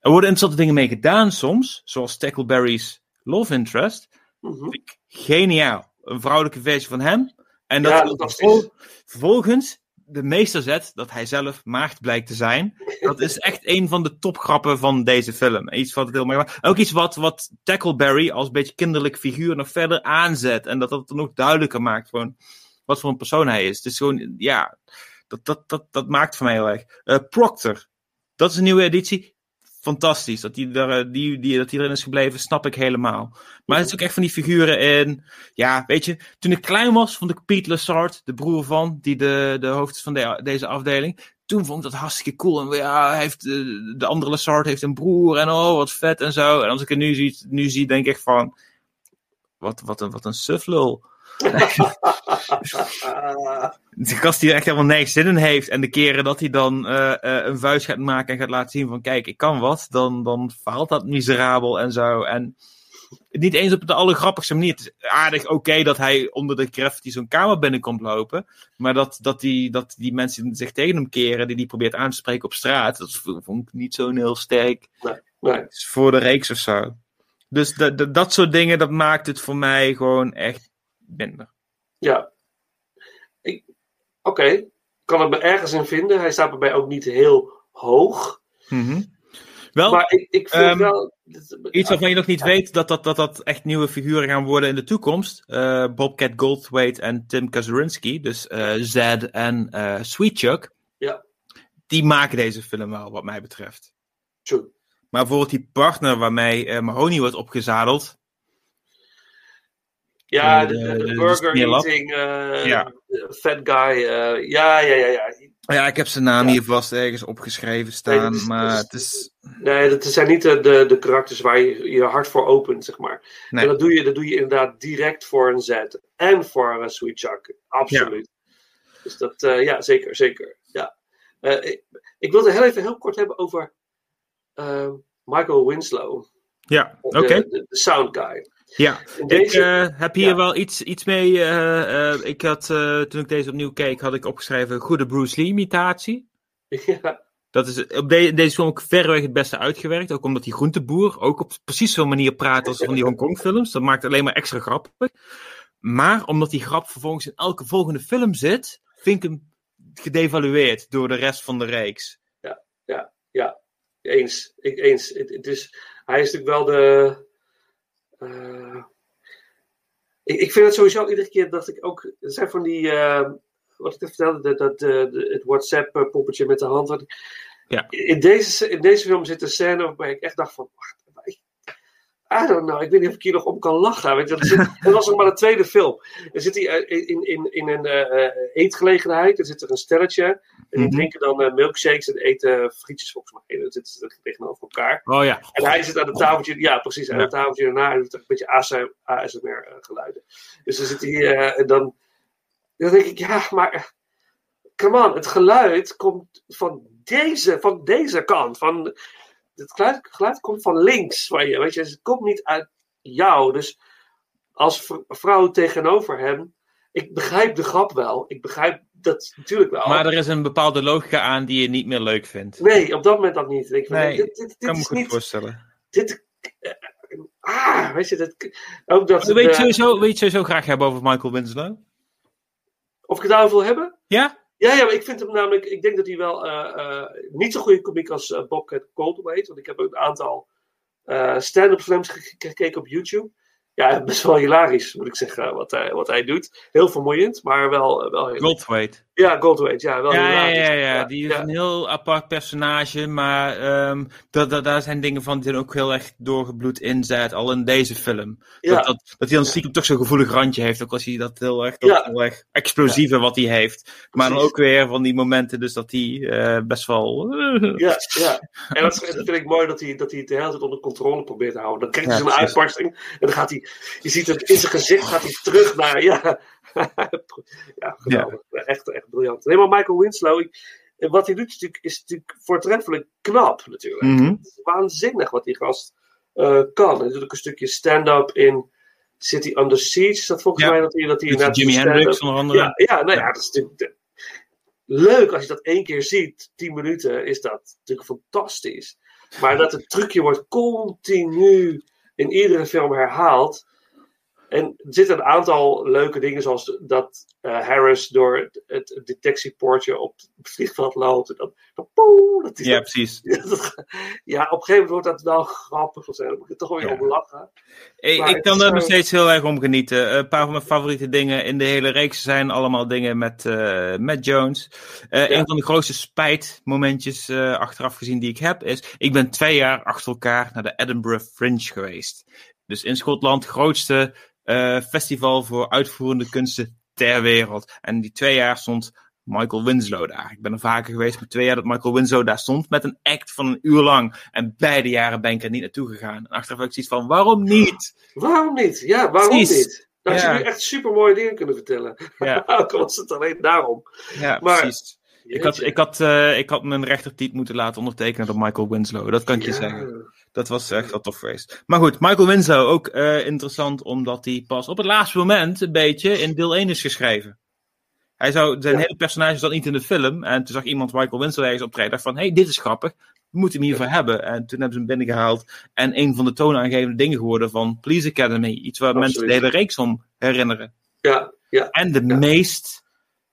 Er worden interessante dingen mee gedaan soms. Zoals Tackleberry's Love Interest. Vind ik geniaal. Een vrouwelijke versie van hem. En dat Ja, vervolgens de meester zet dat hij zelf maagd blijkt te zijn. Dat is echt een van de topgrappen van deze film. Iets wat het heel mooi. Ook iets wat, wat Tackleberry als een beetje kinderlijk figuur nog verder aanzet. En dat dat het nog duidelijker maakt gewoon wat voor een persoon hij is. Het is gewoon, ja, dat, dat, dat, dat maakt voor mij heel erg. Eh, Proctor, dat is een nieuwe editie. Fantastisch. Dat die, er, eh, die, die, dat die erin is gebleven, snap ik helemaal. Maar het is ook echt van die figuren in. Ja, weet je, toen ik klein was, vond ik Pete Lassard, de broer van, die de, de hoofd is van de- deze afdeling. Toen vond ik dat hartstikke cool. En ja, hij heeft, eh, de andere Lassard heeft een broer en oh, wat vet en zo. En als ik het nu zie, nu zie denk ik van, wat, wat, een, wat een suflul. *laughs* De gast die er echt helemaal nergens zin in heeft. En de keren dat hij dan eh, eh, een vuist gaat maken en gaat laten zien van kijk, ik kan wat. Dan, dan faalt dat miserabel en zo. En niet eens op de allergrappigste manier. Het is aardig oké dat hij onder de graffiti zo'n kamer binnenkomt lopen. Maar dat, dat, die, dat die mensen zich tegen hem keren, die die probeert aan te spreken op straat. Dat vond ik niet zo'n heel sterk Nee. voor de reeks of zo. Dus dat dat- dat soort dingen, dat maakt het voor mij gewoon echt minder. Ja. Oké, ik kan het me ergens in vinden. Hij staat bij mij ook niet heel hoog. Mhm. Wel, maar ik, ik vind ehm, wel... Iets waarvan je nog niet weet dat dat, dat dat echt nieuwe figuren gaan worden in de toekomst. Eh, Bobcat Goldthwait en Tim Kazurinsky, dus eh Zed en eh Sweet Chuck, Ja, die maken deze film wel, wat mij betreft. true. Maar bijvoorbeeld die partner waarmee Mahoney wordt opgezadeld. Ja, Eh, de, de- de, de burger eating, eh, Ja. fat guy. eh, ja, ja, ja, ja. Ja, ik heb zijn naam hier vast ergens opgeschreven staan, is- maar het is... Nee, dat zijn niet de, de, de karakters waar je je hart voor opent, zeg maar. Nee. En dat doe, je, dat doe je inderdaad direct voor een Z. En voor een Sweet Chuck. Absoluut. Dus dat, eh, ja, zeker, zeker. Ja. Eh, ik, ik wilde heel even heel kort hebben over eh, Michael Winslow. Ja, oké. De, de sound guy. Ja, ik eh, heb hier ja. wel iets, iets mee. eh, eh, ik had, toen ik deze opnieuw keek, had ik opgeschreven goede Bruce Lee imitatie. *laughs* Ja. Dat is op de- deze film ook verreweg het beste uitgewerkt. Ook omdat die groenteboer ook op precies zo'n manier praat als van die Hongkong films. Dat maakt het alleen maar extra grappig. Maar omdat die grap vervolgens in elke volgende film zit, vind ik hem gedevalueerd door de rest van de reeks. Ja, ja, ja. Eens. Ik, eens. Het, het is, hij is natuurlijk wel de. Eh, ik, ik vind het sowieso iedere keer dat ik ook. Er zijn van die. eh, wat ik net vertelde, dat, het WhatsApp-poppetje met de hand. Wat ik- Ja. in, deze, in deze film zit een scène waarbij ik echt dacht van. I don't know, ik weet niet of ik hier nog om kan lachen. Weet je, dat, zit, dat *laughs* was nog maar de tweede film. Er zit hij eh, in, in, in een eh, eetgelegenheid, er zit er een stelletje. En die Mhm. drinken dan eh, milkshakes en eten frietjes volgens mij. Dat ze tegenover elkaar. Oh ja. En hij zit aan het tafeltje, ja precies, aan het tafeltje daarna en doet een beetje ASMR geluiden. Dus dan zit hij eh, en dan, dan denk ik, ja, maar come on, het geluid komt van deze, van deze kant. Van, het geluid, geluid komt van links van je, weet je, het komt niet uit jou. Dus als vrouw tegenover hem, ik begrijp de grap wel, ik begrijp dat natuurlijk wel. Maar er is een bepaalde logica aan die je niet meer leuk vindt. Nee, op dat moment dat niet. Ik Nee, dit, dit, dit kan me goed niet, voorstellen. dit, ah, weet je, dat, ook dat... Weet je, eh, sowieso, weet je sowieso graag hebben over Michael Winslow? Of ik het daarover wil hebben? Ja? Ja, ja, maar ik vind hem namelijk, ik denk dat hij wel eh, eh, niet zo'n goede komiek als uh, Bobcat Goldthwait, want ik heb een aantal eh stand-up ge- gekeken op YouTube. Ja, *laughs* best wel hilarisch, moet ik zeggen, wat hij, wat hij doet. Heel vermoeiend, maar wel, wel heel... Ja, Goldthwait, ja, wel Ja, ja, ja, ja, die is een heel apart personage, maar ehm, dat, dat, daar zijn dingen van die er ook heel erg doorgebloed in zit, al in deze film. Ja. Dat, dat, dat hij dan stiekem toch zo'n gevoelig randje heeft, ook als hij dat heel erg, dat heel erg explosieve wat hij heeft. Maar dan ook weer van die momenten dus dat hij eh, best wel... Ja, ja. *laughs* En dat, vind ik mooi dat hij, dat hij het de hele tijd onder controle probeert te houden. Dan krijgt hij zo'n uitbarsting en dan gaat hij, je ziet het in zijn gezicht, gaat hij terug naar, ja, *laughs* ja geweldig. Echt, echt briljant. Nee, maar Michael Winslow, ik, wat hij doet is natuurlijk, is natuurlijk voortreffelijk knap natuurlijk. Het is waanzinnig wat die gast eh, kan. Hij doet ook een stukje stand-up in City Under Siege. Dat volgens Ja. mij dat hij, dat hij Jimi stand-up- Hendrix onder andere. Ja, ja, nou ja, dat is natuurlijk leuk als je dat één keer ziet. 10 minuten is dat natuurlijk fantastisch. Maar dat het trucje wordt continu in iedere film herhaald. En er zitten een aantal leuke dingen, zoals dat eh, Harris door het, het detectiepoortje op het vliegveld loopt. En poeh, dat is Ja, dat- precies. *laughs* ja, dat- ja, op een gegeven moment wordt dat wel grappig. of zo. Dan moet je er toch wel weer Ja. om lachen. Ik, ik kan er nog steeds heel erg om genieten. Een paar van mijn favoriete dingen in de hele reeks zijn allemaal dingen met, eh met Jones. Eh, Een van de grootste spijtmomentjes eh, achteraf gezien die ik heb is... Ik ben twee jaar achter elkaar naar de Edinburgh Fringe geweest. Dus in Schotland grootste eh, festival voor uitvoerende kunsten ter wereld. En die twee jaar stond Michael Winslow daar. Ik ben er vaker geweest, maar twee jaar dat Michael Winslow daar stond met een act van een uur lang. En beide jaren ben ik er niet naartoe gegaan. En achteraf heb ik zoiets van, waarom niet? Waarom niet? Ja, waarom Precies. niet? Dan had je nu echt super mooie dingen kunnen vertellen. Ja. *laughs* Ook was het alleen daarom. Ja, Maar- precies. Ik had, ik, had, eh, ik had mijn rechtertiet moeten laten ondertekenen door Michael Winslow. Dat kan ik je zeggen. Dat was echt wel tof geweest. Maar goed, Michael Winslow ook eh, interessant omdat hij pas op het laatste moment een beetje in deel 1 is geschreven. Hij zou, zijn hele personage zat niet in de film. En toen zag iemand Michael Winslow ergens optreden. dacht van, hé, hey, dit is grappig. We moeten hem hiervoor hebben. En toen hebben ze hem binnengehaald. En een van de toonaangevende dingen geworden van Police Academy. Iets waar mensen de hele reeks om herinneren. Ja, ja. En de meest,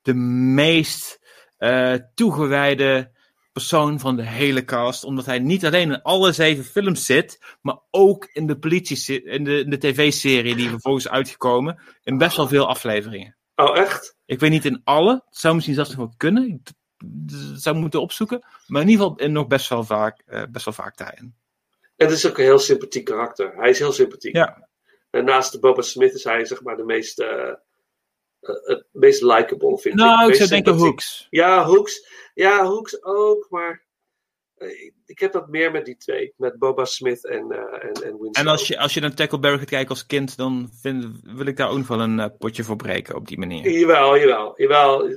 de meest eh, toegewijde persoon van de hele cast. Omdat hij niet alleen in alle zeven films zit, maar ook in de, politie, in de, in de tv-serie die vervolgens uitgekomen. In best wel veel afleveringen. Oh, echt? Ik weet niet in alle. Het zou misschien zelfs nog wel kunnen. Ik zou moeten opzoeken. Maar in ieder geval in nog best wel vaak, eh, best wel vaak daarin. Het is ook een heel sympathiek karakter. Hij is heel sympathiek. Ja. En naast de Boba Smith is hij zeg maar de meest, eh, het meest likable, vind ik. Nou, ik zou denken. Hooks. Ja, Hooks. Ja, Hooks ook, maar eh, ik heb dat meer met die twee. Met Boba Smith en, eh en, en Winslow. En als je, als je naar Tackleberry gaat kijken als kind, dan vind, wil ik daar ook nog wel een eh, potje voor breken op die manier. Jawel, jawel, jawel.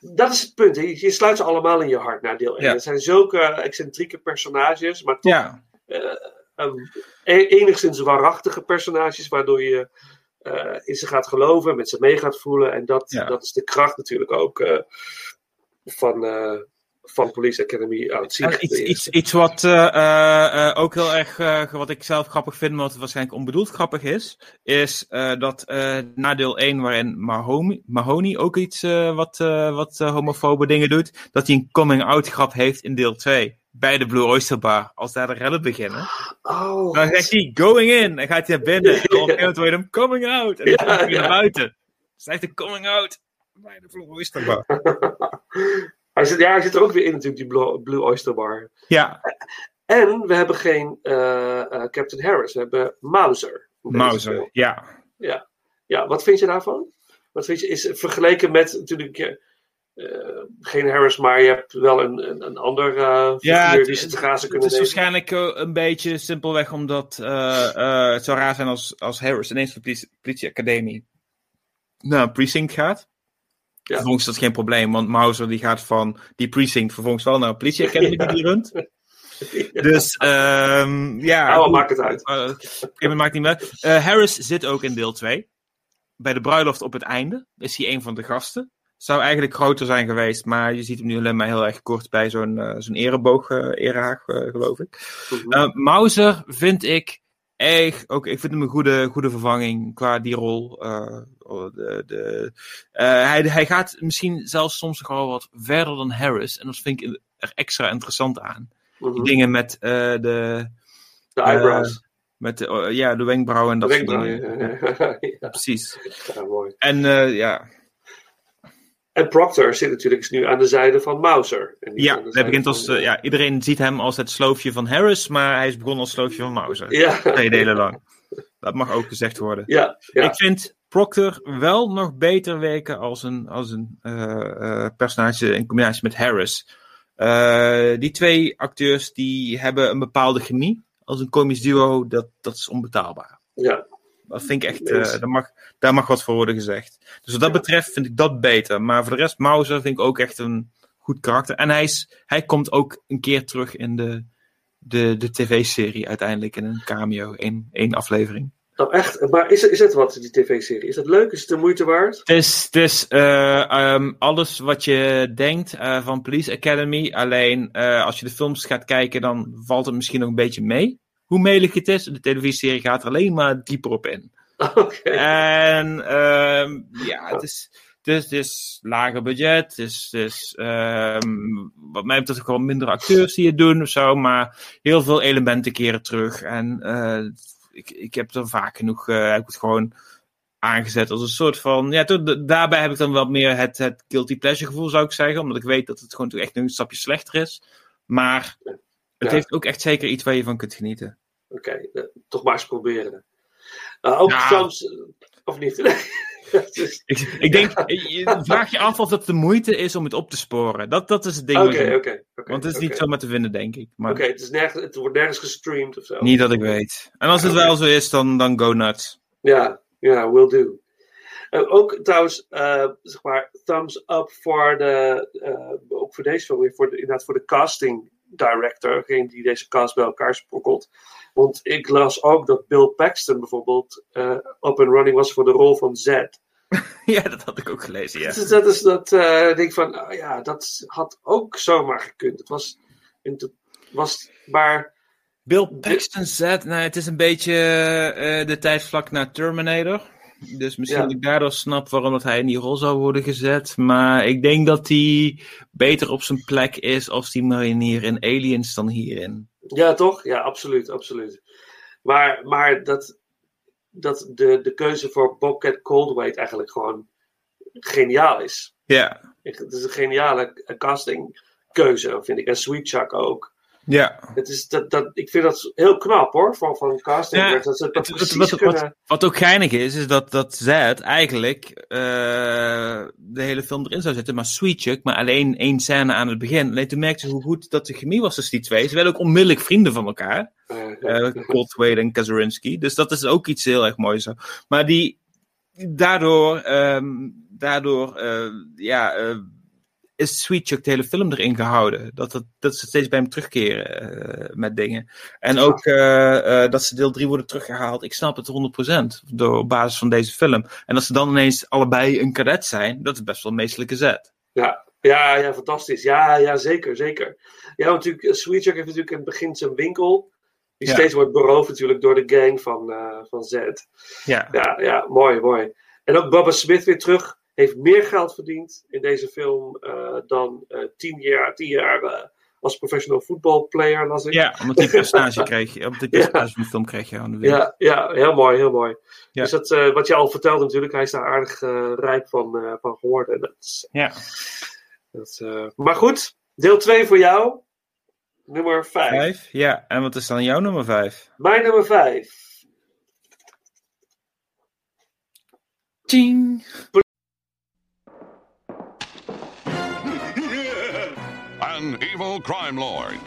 Dat is het punt. hè. Je sluit ze allemaal in je hart naar deel 1. Ja. Het zijn zulke excentrieke personages, maar toch Ja. eh, enigszins waarachtige personages, waardoor je eh, in ze gaat geloven, met ze mee gaat voelen. En dat, Ja. dat is de kracht natuurlijk ook eh, van, eh, van Police Academy aan het zien. En iets, iets, iets wat eh, eh, eh, ook heel erg, wat ik zelf grappig vind, maar wat waarschijnlijk onbedoeld grappig is, is dat na deel 1, waarin Mahoney, Mahoney ook iets wat, wat homofobe dingen doet, dat hij een coming-out grap heeft in deel 2. Bij de Blue Oyster Bar, als daar de rellen beginnen. Oh, Dan zegt hij going in, en gaat hij naar binnen. *laughs* En op een gegeven moment hoor je hem coming out. En dan gaat hij naar buiten. Zegt hij coming out bij de Blue Oyster Bar. *laughs* hij, zit, ja, hij zit er ook weer in natuurlijk, die Blue, Oyster Bar. Ja, En we hebben geen eh, eh, Captain Harris, we hebben Mauser. Mauser, ja. Ja. ja, wat vind je daarvan? Wat vind je, is vergeleken met natuurlijk eh, geen Harris, maar je hebt wel een, een, een ander eh Ja, het- die ze te grazen Het kunnen is nemen. waarschijnlijk een beetje simpelweg omdat het zou raar zijn als, als Harris ineens de politie, politieacademie naar een precinct gaat. Ja. Vervolgens is dat geen probleem, want Mauser die gaat van die precinct vervolgens wel naar een politieacademie *laughs* die die runt. Dus ehm ja. Nou, maakt het uit? Moment maakt niet meer. Eh, Harris zit ook in deel 2. Bij de bruiloft op het einde is hij een van de gasten. Zou eigenlijk groter zijn geweest, maar je ziet hem nu alleen maar heel erg kort bij zo'n eh, zo'n ereboog, eh erehaag, eh, geloof ik. Mauser vind ik echt, ook, ik vind hem een goede, goede vervanging qua die rol. Eh, oh, de, de, eh, hij, hij gaat misschien zelfs soms wel wat verder dan Harris. En dat vind ik er extra interessant aan. Mhm. Die dingen met eh, de... De eyebrows. met de, oh, ja, de wenkbrauwen en dat soort dingen. ja. *laughs* Ja, precies. Ja, mooi. En ja, En Proctor zit natuurlijk nu aan de zijde van. En niet ja, hij begint als, van- eh, ja, iedereen ziet hem als het sloofje van Harris, maar hij is begonnen als sloofje van Mauser. Ja. Twee delen lang. Dat mag ook gezegd worden. Ja, ja. Ik vind Proctor wel nog beter werken als een, als een eh, eh, personage in combinatie met Harris. Die twee acteurs die hebben een bepaalde chemie. Als een komisch duo, dat, dat is onbetaalbaar. Ja. Dat vind ik echt, eh, daar, mag, daar mag wat voor worden gezegd. Dus wat dat betreft vind ik dat beter. Maar voor de rest, Mauser vind ik ook echt een goed karakter. En hij, is, hij komt ook een keer terug in de, de, de tv-serie uiteindelijk in een cameo, één, één aflevering. Nou, echt. Maar is, het- is het wat, die tv-serie? Is het leuk? Is het de moeite waard? Het is, het is eh, ehm, alles wat je denkt eh, van Police Academy. Alleen als je de films gaat kijken, dan valt het misschien nog een beetje mee. Hoe melig het is. De televisieserie gaat er alleen maar dieper op in. *laughs* Oké. En ehm, ja, het is, het, is, het is lager budget. Het is, het is ehm, wat mij betreft wel minder acteurs die het doen of zo. Maar heel veel elementen keren terug. En eh, ik, ik heb er vaak genoeg eh, heb ik het gewoon aangezet als een soort van. Ja, daarbij heb ik dan wel meer het, het guilty pleasure gevoel, zou ik zeggen. Omdat ik weet dat het gewoon toch echt een stapje slechter is. Maar het Ja. heeft ook echt zeker iets waar je van kunt genieten. Oké, eh, toch maar eens proberen. Uh, ook Ja. films, eh, of niet? *laughs* Ik, ik denk, je vraag je af of het de moeite is om het op te sporen. Dat, dat is het ding. Oké, je- oké, oké, Want het is niet zomaar te vinden, denk ik. Maar Oké, het, is nergens, het wordt nergens gestreamd of zo. niet dat ik weet. En als het wel zo is, dan, dan go nuts. Ja, ja, will do. Eh, ook trouwens, eh, zeg maar, thumbs up voor de, eh, ook voor deze film, weer voor de, inderdaad voor de casting director, degene die deze cast bij elkaar sprokkelt. Want ik las ook dat Bill Paxton bijvoorbeeld eh up and running was voor de rol van Zed. *laughs* ja, dat had ik ook gelezen, ja. Dus dat is dat, eh denk van, oh ja, dat had ook zomaar gekund. Het was, het was maar... Bill Paxton zet, nou, het is een beetje eh, de tijd vlak na Terminator. Dus misschien Ja. dat ik daardoor snap waarom dat hij in die rol zou worden gezet. Maar ik denk dat hij beter op zijn plek is als die marinier in Aliens dan hierin. Ja, toch? Ja, absoluut, absoluut. Maar, maar dat, dat de, de keuze voor Bobcat Coldwaite eigenlijk gewoon geniaal is. Ja, Het is een geniale castingkeuze, vind ik. En Sweet Chuck ook. Ja. Het is dat, dat, ik vind dat heel knap hoor, van, van casting. Ja, dat ze dat Het- precies wat, wat, kunnen... wat, wat ook geinig is, is dat, dat Zed eigenlijk eh, de hele film erin zou zetten, maar Sweet Chuck, maar alleen één scène aan het begin. Alleen toen merkte ze hoe goed dat de chemie was tussen die twee. Ze werden ook onmiddellijk vrienden van elkaar. Coldwaite en Kazarinski. Dus dat is ook iets heel erg moois. Zo. Maar die, daardoor, ehm, daardoor eh, ja, eh, is Sweet Chuck de hele film erin gehouden. Dat, dat, dat ze steeds bij hem terugkeren eh, met dingen. En ook eh, eh, dat ze deel 3 worden teruggehaald. Ik snap het 100% door, op basis van deze film. En dat ze dan ineens allebei een cadet zijn, dat is best wel een meestelijke zet. Ja, ja, ja, fantastisch. Ja, ja, zeker, zeker. Ja, want natuurlijk, Sweet Chuck heeft natuurlijk in het begin zijn winkel. Die Ja. steeds wordt beroofd natuurlijk door de gang van, van Z. Ja. Ja, ja, mooi, mooi. En ook Baba Smith weer terug. Heeft meer geld verdiend in deze film eh, dan eh, tien jaar, tien jaar eh, als professional voetbalplayer, las ik. Ja, omdat die personage kreeg je, op die *laughs* personage van de film kreeg je aan de Ja, ja, heel mooi, heel mooi. Ja. Dus dat, wat je al vertelde natuurlijk, hij is daar aardig rijk van, van geworden. Dat Ja. dat, eh, maar goed, deel 2 voor jou. Nummer 5. Vijf? Ja, en wat is dan jouw nummer vijf? Mijn nummer 5. Ching. An evil crime lord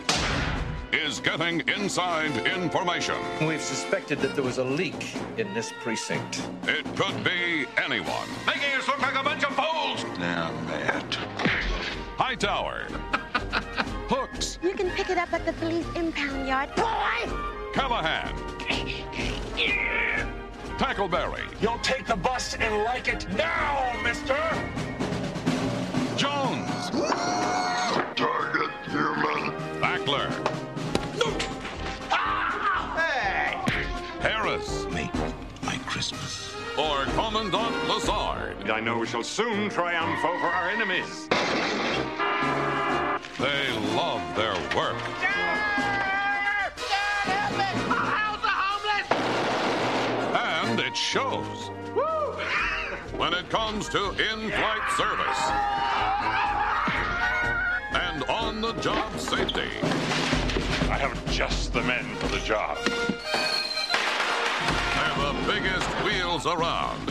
is getting inside information. We've suspected that there was a leak in this precinct. It could be anyone. Making us look like a bunch of fools. Now, Matt. Hightower. *laughs* Hooks. You can pick it up at the police impound yard. Boy! Callahan. Tackleberry. You'll take the bus and like it now, mister! Christmas. Or Commandant Lazard. I know we shall soon triumph over our enemies. They love their work. And it shows. When it comes to in-flight service and on-the-job safety. I have just the men for the job. They're the biggest wheels around.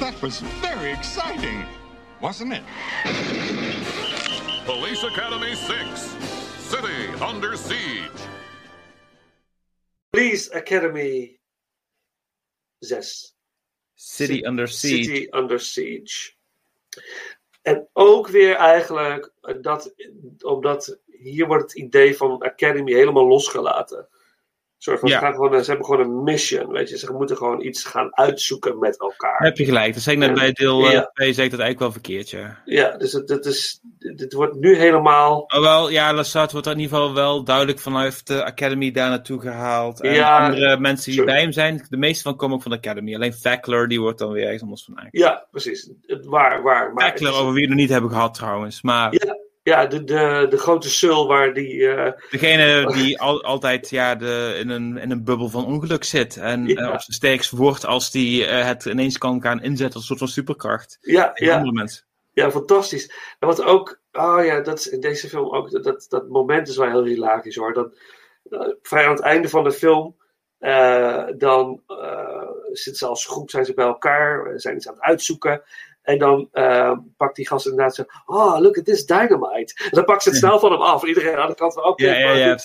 That was very exciting, wasn't it? Police Academy 6. City Under Siege. Police Academy 6. City Under Siege. City Under Siege. En ook weer eigenlijk, dat, omdat hier wordt het idee van Academy helemaal losgelaten. Soort van, Ja. ze, gaan gewoon, ze hebben gewoon een mission, weet je. Ze moeten gewoon iets gaan uitzoeken met elkaar. Heb je gelijk. Dat zei ik net bij deel Ja. 2, zei ik dat eigenlijk wel verkeerd, ja. Ja, dus het, het, is, dit wordt nu helemaal... Oh, wel, ja, Lassard wordt in ieder geval wel duidelijk vanuit de Academy daar naartoe gehaald. En Ja, andere mensen die sorry. bij hem zijn, de meeste van komen ook van de Academy. Alleen Fackler, die wordt dan weer ergens anders van eigenlijk. Ja, precies. Het, waar, waar. Maar Fackler, is- over wie we het nog niet hebben gehad trouwens. Maar ja, ja de, de, de grote sul waar die... eh, degene *laughs* die al, altijd ja, de, in, een, in een bubbel van ongeluk zit. En Ja. eh, op zijn sterkst wordt als die eh, het ineens kan gaan inzetten als een soort van superkracht. Ja, ja. andere mensen. Ja, fantastisch. En wat ook, oh ja, dat is in deze film ook, dat, dat, dat moment is wel heel hilarisch hoor. Eh, vrij aan het einde van de film, eh, dan eh, zitten ze als groep, zijn ze bij elkaar, eh, zijn iets aan het uitzoeken. En dan eh, pakt die gast inderdaad zo, oh, look at this dynamite. En dan pakt ze het snel van hem af. En iedereen aan de kant van, oké, Ja, ja,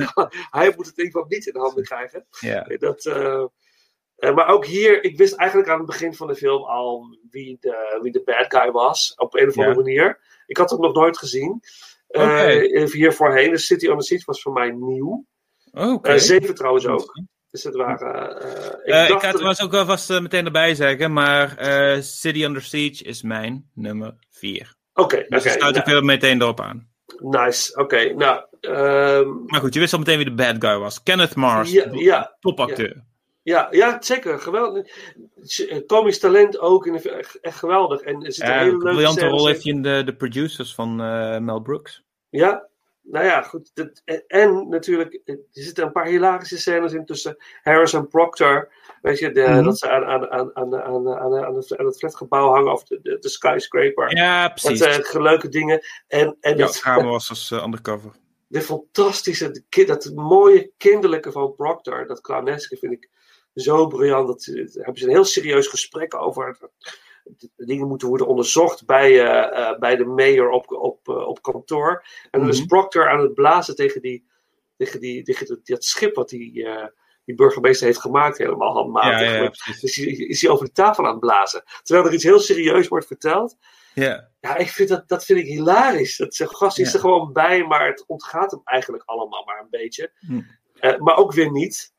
*laughs* hij moet het in ieder geval niet in de handen krijgen. Ja. Dat, eh, eh, maar ook hier, ik wist eigenlijk aan het begin van de film al wie de, wie de bad guy was. Op een of andere manier. Ik had het nog nooit gezien. Eh hier voorheen. De City on the Siege was voor mij nieuw. Oh, Oké. Eh, zeven trouwens ook. Dus het waren... eh, ik Eh, ik dacht ga het dat- trouwens ook wel vast meteen erbij zeggen, maar City Under Siege is mijn nummer 4. Oké, Dus oké, daar sluit ik nou. weer meteen erop aan. Nice, oké. Nou, ehm, Maar goed, je wist al meteen wie de bad guy was. Kenneth Mars, Ja, ja, topacteur. ja, ja, zeker. Geweldig. Komisch talent ook. In de, echt, echt geweldig. En er Ja, hele een leuke briljante rol heeft hij in de, de producers van Mel Brooks. Ja, nou ja, goed. Dat, en, natuurlijk, er zitten een paar hilarische scènes in tussen Harris en Proctor. Weet je, de, Mhm. dat ze aan, aan, aan, aan, aan, aan, aan, het, aan het flatgebouw hangen, of de, de, de skyscraper. Ja, precies. Dat zijn leuke dingen. En, en Ja, was als eh, undercover. de fantastische, de dat mooie kinderlijke van Proctor, dat clowneske, vind ik zo briljant. Dat, daar hebben ze een heel serieus gesprek over. Dingen moeten worden onderzocht bij, eh, eh, bij de mayor op, op, eh, op kantoor. En dan is Mhm. Proctor aan het blazen tegen, die, tegen, die, tegen dat, dat schip wat die, die burgemeester heeft gemaakt, helemaal handmatig. Ja, ja, dus die- is hij over de tafel aan het blazen. Terwijl er iets heel serieus wordt verteld. Ja. Ja, ik vind dat, dat vind ik hilarisch. Dat zo'n gast is er gewoon bij, maar het ontgaat hem eigenlijk allemaal maar een beetje. Hm. Maar ook weer niet.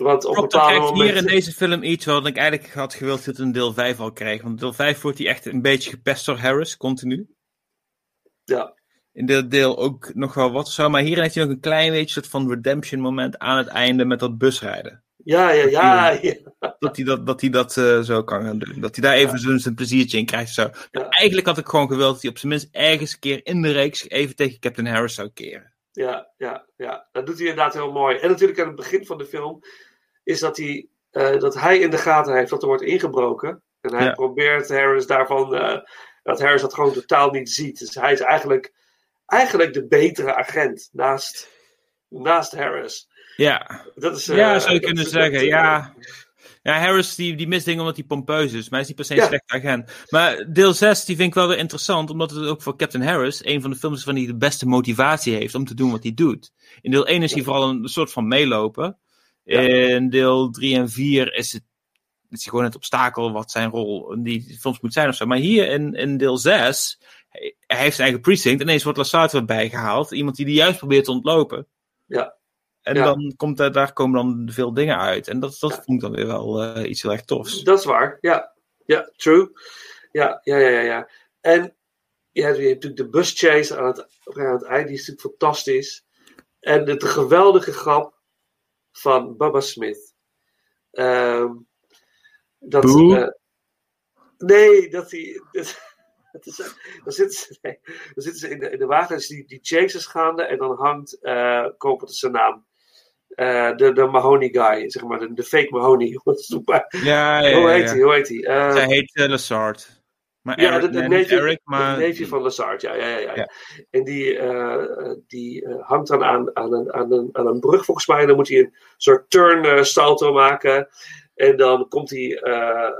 Want op Klopt, bepaalde krijgt hier in deze film iets wat ik eigenlijk had gewild dat een deel 5 al kreeg. Want deel 5 wordt hij echt een beetje gepest door Harris, continu. Ja. In dit deel ook nog wel wat zo. Maar hier heeft hij nog een klein beetje soort van redemption moment aan het einde met dat busrijden. Ja, ja, ja. ja. Dat hij dat, dat, hij dat eh, zo kan gaan doen. Dat hij daar even zo'n zijn pleziertje in krijgt. Zo. Eigenlijk had ik gewoon gewild dat hij op zijn minst ergens een keer in de reeks even tegen Captain Harris zou keren. Ja, ja, ja, dat doet hij inderdaad heel mooi. En natuurlijk aan het begin van de film is dat hij, eh, dat hij in de gaten heeft dat er wordt ingebroken. En hij Ja. probeert Harris daarvan, eh, dat Harris dat gewoon totaal niet ziet. Dus hij is eigenlijk, eigenlijk de betere agent naast, naast Harris. Ja, Dat is, eh, ja zou je kunnen zeggen. dat, eh, ja. ja, Harris die, die mist dingen omdat hij pompeus is. Maar hij is niet per se een Ja. slechte agent. Maar deel 6 die vind ik wel weer interessant. Omdat het ook voor Captain Harris een van de films is van die de beste motivatie heeft om te doen wat hij doet. In deel 1 is hij vooral een soort van meelopen. In deel 3 en 4 is het is gewoon het obstakel wat zijn rol die films moet zijn of zo. Maar hier in, in deel 6, hij, heeft zijn eigen precinct. Ineens wordt Lassard erbij gehaald. Iemand die die juist probeert te ontlopen. Ja. En Ja. dan komt daar komen dan veel dingen uit. En dat, dat vond ik dan weer wel eh, iets heel erg tofs. Dat is waar, ja. Ja, true. Ja, ja, ja, ja. ja. En ja, je hebt natuurlijk de buschase aan het, aan het eind, die is natuurlijk fantastisch. En de, de geweldige grap van Baba Smith. Ehm, dat, eh, nee, dat hij. *laughs* Dan, zitten ze, nee, dan zitten ze in de, in de wagen, dus die, die chase is gaande en dan hangt, eh koop het zijn naam. Eh, de, de Mahoney guy, zeg maar, de, de fake Mahoney. *laughs* Ja, ja, Hoe ja, heet ja. hij? Hoe heet hij? Eh, Zij heet uh, Lassard. Maar ja, de, neefje, Eric, maar... de neefje van Lazard, ja. ja, ja, ja. Ja. En die, eh, die eh, hangt dan aan, aan, een, aan, een, aan een brug volgens mij. En dan moet hij een soort turn salto maken. En dan komt hij eh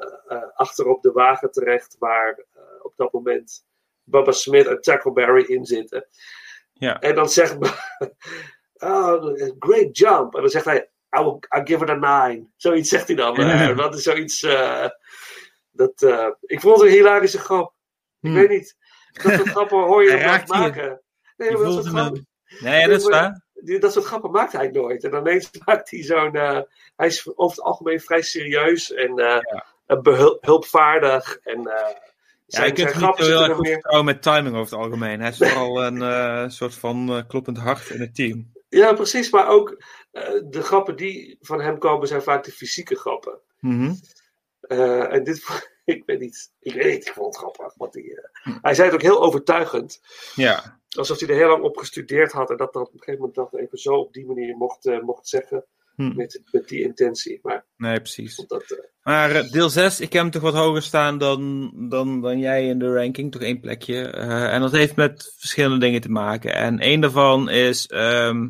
achter op de wagen terecht waar op dat moment Baba Smith en Tackleberry in zitten. Ja. En dan zegt *laughs* oh, great jump. En dan zegt hij, I will, I'll give it a nine. Zoiets zegt hij dan. *laughs* eh, dat is zoiets... eh, dat, eh, ik vond het een hilarische grap. Ik weet niet. Dat soort *laughs* grappen hoor je je. maken. Nee, dat soort grappen... Nee, dat is waar. Dat soort grappen maakt hij nooit. En ineens *laughs* maakt hij zo'n... eh, hij is over het algemeen vrij serieus en eh, behulpvaardig. En eh, Ja, je kunt niet grappen heel erg er vertrouwen met timing over het algemeen. Hij is vooral een soort van kloppend hart in het team. Ja, precies. Maar ook de grappen die van hem komen zijn vaak de fysieke grappen. Mhm. Eh, en dit, *laughs* ik weet niet, ik weet niet, ik vond het grappig. Want die, eh, hij zei het ook heel overtuigend. Ja. Alsof hij er heel lang op gestudeerd had en dat dan op een gegeven moment dat even zo op die manier mocht, eh, mocht zeggen. Hm. Met, met die intentie. Maar Nee, precies. dat, Maar deel 6, ik heb hem toch wat hoger staan dan, dan, dan jij in de ranking. Toch één plekje. En dat heeft met verschillende dingen te maken. En één daarvan is... ehm,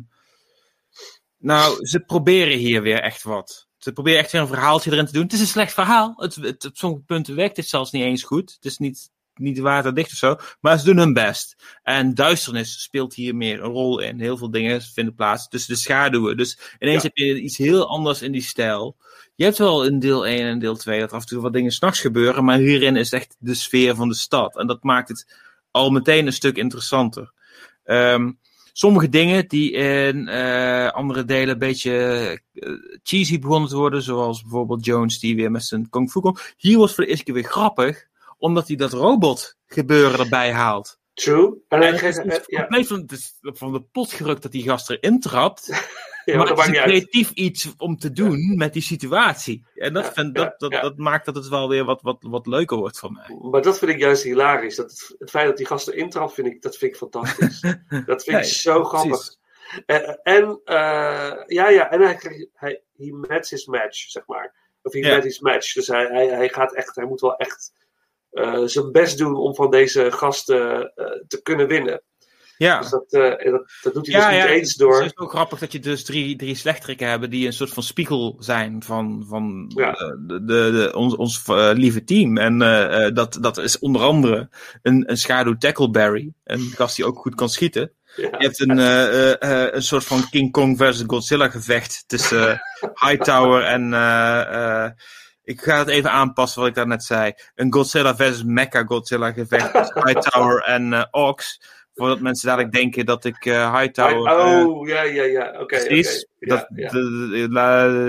nou, ze proberen hier weer echt wat. Ze proberen echt weer een verhaaltje erin te doen. Het is een slecht verhaal. Het, het, op sommige punten werkt het zelfs niet eens goed. Het is niet, niet waterdicht of zo. Maar ze doen hun best. En duisternis speelt hier meer een rol in. Heel veel dingen vinden plaats tussen de schaduwen. Dus ineens Ja. heb je iets heel anders in die stijl. Je hebt wel in deel 1 en deel 2 dat af en toe wat dingen s'nachts gebeuren. Maar hierin is echt de sfeer van de stad. En dat maakt het al meteen een stuk interessanter. Ehm, sommige dingen die in eh, andere delen een beetje eh, cheesy begonnen te worden. Zoals bijvoorbeeld Jones die weer met zijn kung fu komt. Hier wordt voor de eerste keer weer grappig. Omdat hij dat robot gebeuren erbij haalt. True. En, En hij het is compleet van de pot gerukt dat die gast erin trapt. *laughs* Ja, maar het is creatief iets om te doen met die situatie. En dat, vind, dat, dat, dat maakt dat het wel weer wat, wat, wat leuker wordt voor mij. maar dat vind ik juist hilarisch. Dat het, het feit dat die gasten intrapt, vind ik, dat vind ik fantastisch. *laughs* dat vind ik zo grappig. precies. Eh, en, eh, ja, ja, en hij, hij he met his match, zeg maar. Of he Ja. met his match. Dus hij, hij, hij gaat echt, hij moet wel echt eh, zijn best doen om van deze gasten te kunnen winnen. Ja. Dus dat, eh, dat, dat doet hij dus niet eens Het door. is ook grappig dat je dus drie, drie slechteriken hebben die een soort van spiegel zijn van, van Ja. eh, de, de, de- ons, ons eh, lieve team. En dat, dat is onder andere een, een schaduw Tackleberry, een gast die ook goed kan schieten. Je hebt een, een soort van King Kong versus Godzilla gevecht tussen *laughs* Hightower en... ik ga het even aanpassen wat ik daarnet zei. Een Godzilla versus Mecha Godzilla gevecht tussen *laughs* Hightower en Ox. Voordat mensen dadelijk denken dat ik eh, Hightower... eh, oh, ja, ja, ja. Oké. Precies.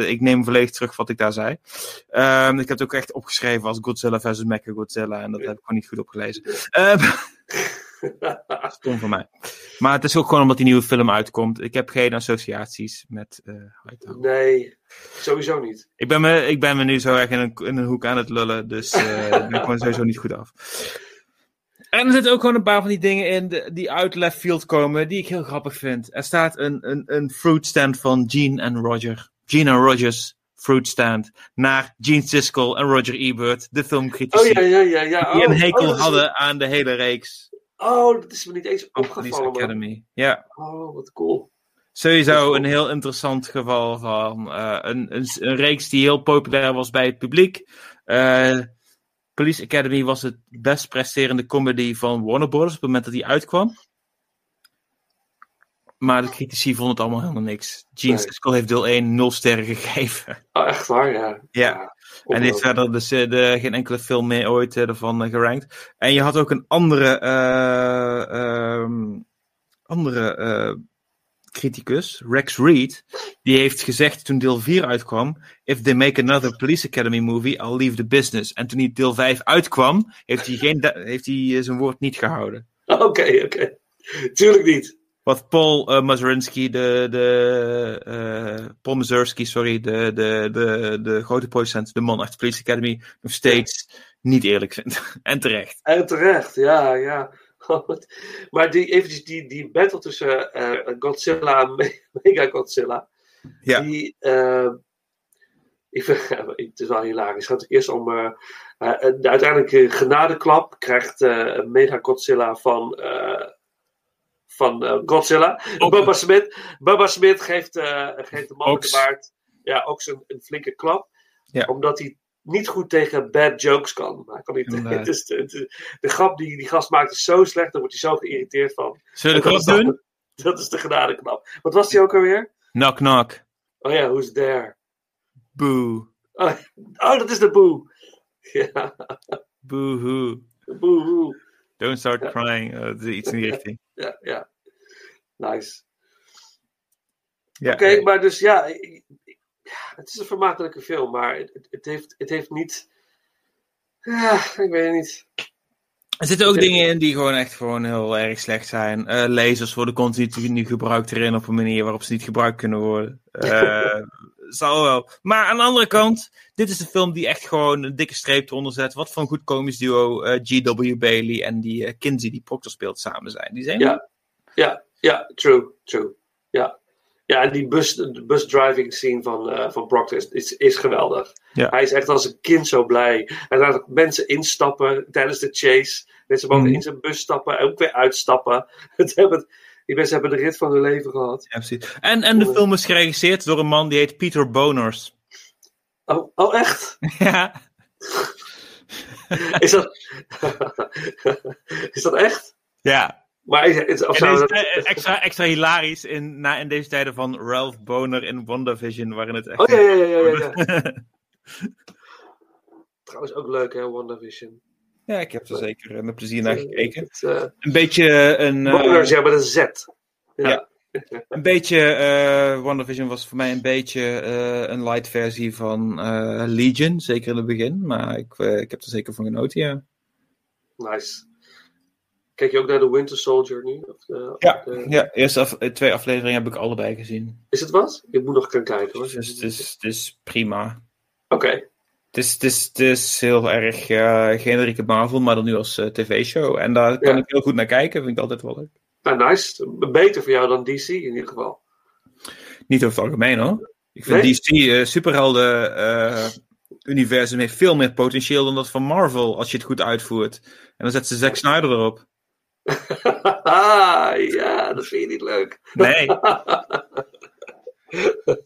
Ik neem volledig terug wat ik daar zei. Ehm, ik heb het ook echt opgeschreven als Godzilla versus Mecha Godzilla. En dat heb ik gewoon niet goed opgelezen. Ehm, *laughs* Stom van mij. Maar het is ook gewoon omdat die nieuwe film uitkomt. Ik heb geen associaties met eh Hightower. Nee, sowieso niet. Ik ben, me, ik ben me nu zo erg in een, in een hoek aan het lullen. Dus eh, ik ben gewoon sowieso niet goed af. En er zitten ook gewoon een paar van die dingen in die uit left field komen, die ik heel grappig vind. Er staat een, een, een fruit stand van Gene en Roger. Gene en Rogers fruit stand. Naar Gene Siskel en Roger Ebert, de filmcritici. Oh ja, ja, ja. ja. Die een Oh, hekel oh, is- hadden aan de hele reeks. Oh, dat is me niet eens opgevallen. Academy. Ja. Oh, wat cool. Sowieso een heel interessant geval van eh, een, een, een reeks die heel populair was bij het publiek. Eh, Police Academy was het best presterende comedy van Warner Bros. op het moment dat die uitkwam. Maar de critici vonden het allemaal helemaal niks. Gene Nee. Siskel heeft deel 1 nul sterren gegeven. *laughs* Oh, echt waar, ja. Ja. En heeft verder dus eh, de, geen enkele film meer ooit eh, ervan eh, gerankt. En je had ook een andere, eh, ehm, andere criticus, Rex Reed, die heeft gezegd toen deel 4 uitkwam: If they make another Police Academy movie, I'll leave the business. En toen die deel 5 uitkwam, heeft hij, geen, heeft hij eh, zijn woord niet gehouden. *laughs* Oké, oké. Tuurlijk niet. Wat Paul eh Mazurinski, de, de eh, Paul Mazursky, sorry, de, de, de, de grote producent, de man achter Police Academy, nog steeds niet eerlijk vindt. *laughs* en terecht. En terecht, ja, ja. Maar die, eventjes die, die battle tussen eh, Godzilla en Me- *laughs* Mega Godzilla. Ja. Die, eh, ik vind, *laughs* het is wel hilarisch. Het gaat eerst om eh, eh, de uiteindelijke genadeklap krijgt eh, Mega Godzilla van, eh, van Godzilla. Bubba Smith, Bubba Smith geeft, eh, geeft de man de baard ja, ook een, een flinke klap. Ja. Omdat hij niet goed tegen bad jokes kan. Hij kan niet, *laughs* het is, het is- de grap die die gast maakt is zo slecht, daar wordt hij zo geïrriteerd van. Zullen we dat doen? *laughs* Dat is de genadeknap. Wat was die ook alweer? Knock knock. Oh ja, who's there? Boo. Oh, oh, dat is de boe. *laughs* Ja, Boo hoo. boe hoe. Don't start crying. Eh, dat is iets in die richting. Ja, ja. Nice. Ja, Oké, maar dus ja, ja, het is een vermakelijke film, maar het, het- heeft, het heeft niet. Ja, ik weet het niet. Er zitten ook dingen in die gewoon echt gewoon heel erg slecht zijn. Eh lasers worden continu gebruikt erin op een manier waarop ze niet gebruikt kunnen worden. *laughs* Eh, zal wel. Maar aan de andere kant, dit is een film die echt gewoon een dikke streep eronder zet. Wat voor een goed komisch duo eh, G.W. Bailey en die Kinsey die Proctor speelt samen zijn. Die zijn Ja, ja, ja, true, true. Ja, ja en die bus, de busdriving scene van, eh van Proctor is, is, is geweldig. Ja. Hij is echt als een kind zo blij. Hij laat mensen instappen tijdens de chase. Mensen mogen Mhm. in zijn bus stappen en ook weer uitstappen. *laughs* Het hebben, die mensen hebben de rit van hun leven gehad. Ja, precies. En, en de film is geregisseerd door een man die heet Peter Boners. Oh, oh echt? *laughs* Ja. Is dat, *laughs* is dat echt? Ja. Maar is, of En eh, extra, extra hilarisch in, na, in deze tijden van Ralph Boner in WandaVision, waarin het echt... Oh ja, ja, ja, ja, ja. *laughs* Trouwens ook leuk hè, WandaVision. Ja, ik heb er zeker eh, met plezier naar gekeken. Het, eh, Een beetje een... eh, Boners, ja, met een Z. Ja. Ja. *laughs* Een beetje, eh WandaVision was voor mij een beetje eh, een light versie van eh, Legion, zeker in het begin. Maar ik, eh, ik heb er zeker van genoten, ja. Nice. Kijk je ook naar de Winter Soldier nu? Of, eh, Ja, de- ja eerste af- eh, twee afleveringen heb ik allebei gezien. Is het wat? Ik moet nog gaan kijken hoor. Dus het is, prima. Oké. Het is, het, is, het is heel erg eh generieke Marvel, maar dan nu als tv-show. En daar kan Ja. ik heel goed naar kijken, vind ik altijd wel leuk. Nou, nice. Beter voor jou dan DC in ieder geval. Niet over het algemeen hoor. Ik vind Nee? DC eh superhelden universum heeft veel meer potentieel dan dat van Marvel als je het goed uitvoert. En dan zet ze Zack Snyder erop. Ah, ja, dat vind je niet leuk. Nee. *laughs*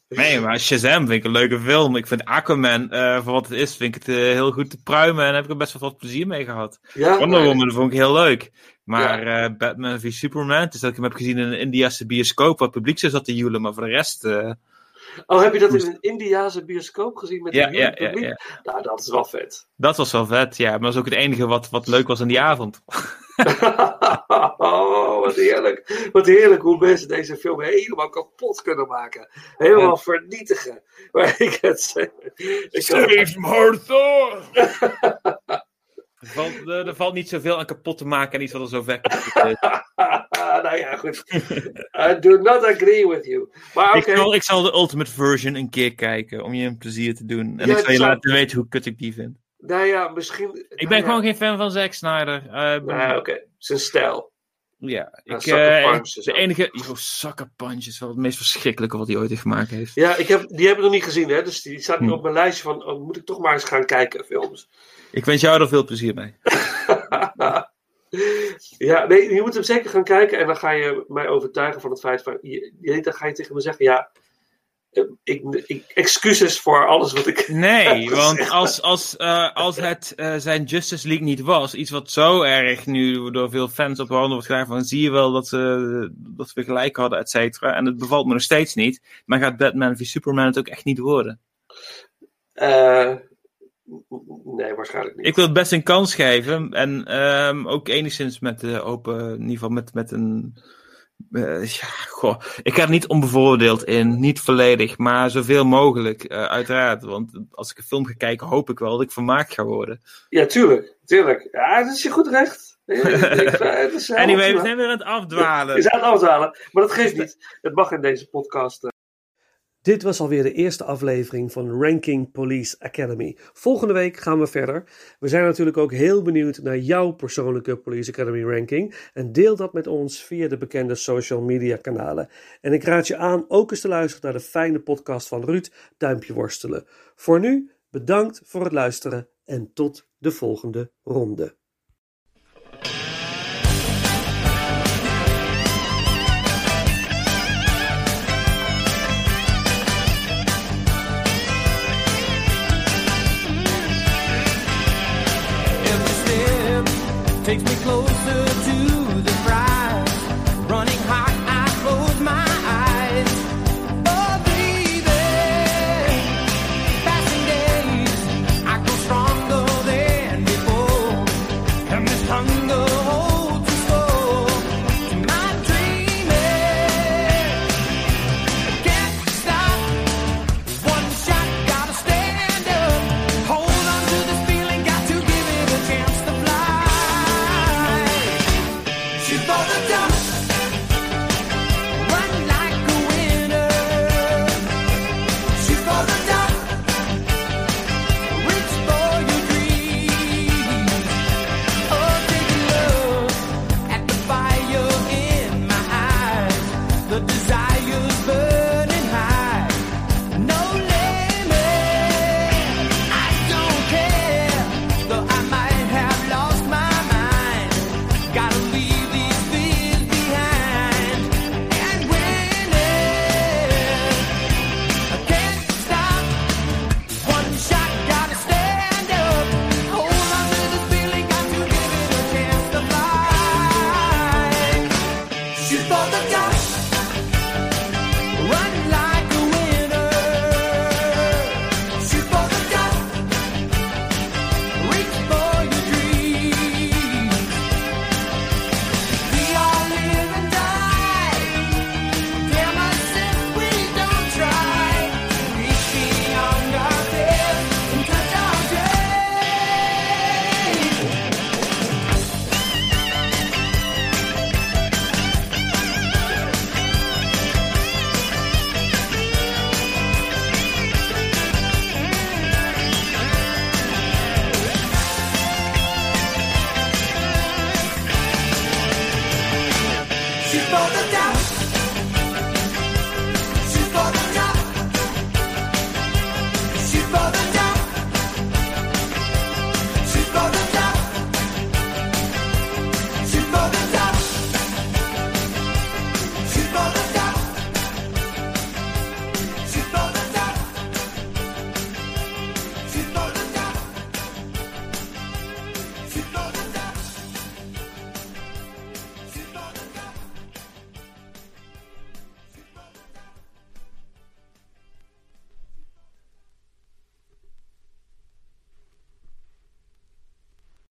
Nee, maar Shazam vind ik een leuke film. Ik vind Aquaman, eh, voor wat het is, vind ik het eh, heel goed te pruimen. En heb ik er best wel wat plezier mee gehad. Ja? Wonder Nee. Woman vond ik heel leuk. Maar eh, Batman v Superman, dus dat ik hem heb gezien in een Indiase bioscoop, wat publiek zo zat te joelen. Maar voor de rest... Oh, heb je dat in een Indiase bioscoop gezien met Ja, een ja, publiek? ja, Nou, dat is wel vet. dat was wel vet, ja. Maar dat was ook het enige wat, wat leuk was aan die avond. Oh, wat heerlijk. Wat heerlijk hoe mensen deze film helemaal kapot kunnen maken. Helemaal vernietigen. Maar ik het. Ik Save Martha! Er valt, er, er valt niet zoveel aan kapot te maken en iets wat er zo is. *laughs* nou ja, goed. I do not agree with you. Maar ik, zal, ik zal de Ultimate Version een keer kijken om je een plezier te doen. En Ja, ik zal je laten weten hoe kut ik die vind. Nou ja, misschien. Ik ben gewoon geen fan van Zack Snyder. Eh, Nou, oké. Zijn stijl. Ja, ik, eh, de enige... Yo, Sucker Punch is wel het meest verschrikkelijke wat hij ooit heeft gemaakt heeft. Ja, ik heb, die heb ik nog niet gezien, hè? Dus die staat nu Hm. op mijn lijstje van. Oh, moet ik toch maar eens gaan kijken, films. Ik wens jou er veel plezier mee. *laughs* Ja, nee, je moet hem zeker gaan kijken en dan ga je mij overtuigen van het feit van. Je, je- dan ga je tegen me zeggen: ja. Eh, Ik, ik, excuses voor alles wat ik. Nee, *laughs* want als, als, eh, als het eh, zijn Justice League niet was, iets wat zo erg nu door veel fans op de handen wordt gedaan, van zie je wel dat, ze dat we gelijk hadden, et cetera. En het bevalt me nog steeds niet. Maar gaat Batman v Superman het ook echt niet worden? Eh, nee, waarschijnlijk niet. Ik wil het best een kans geven. En ehm, ook enigszins met de open, in ieder geval met, met een. Eh, ja, goh. Ik ga er niet onbevooroordeeld in, niet volledig, maar zoveel mogelijk, eh, uiteraard. Want als ik een film ga kijken, hoop ik wel dat ik vermaakt ga worden. Ja, tuurlijk. Tuurlijk. Ja, dat is je goed recht. Ik- *laughs* Anyway, we zijn weer aan het afdwalen. Je is aan het afdwalen, maar dat geeft niet. Het mag in deze podcast. eh. Dit was alweer de eerste aflevering van Ranking Police Academy. Volgende week gaan we verder. We zijn natuurlijk ook heel benieuwd naar jouw persoonlijke Police Academy ranking. En deel dat met ons via de bekende social media kanalen. En ik raad je aan ook eens te luisteren naar de fijne podcast van Ruud, Duimpje Worstelen. Voor nu, bedankt voor het luisteren en tot de volgende ronde.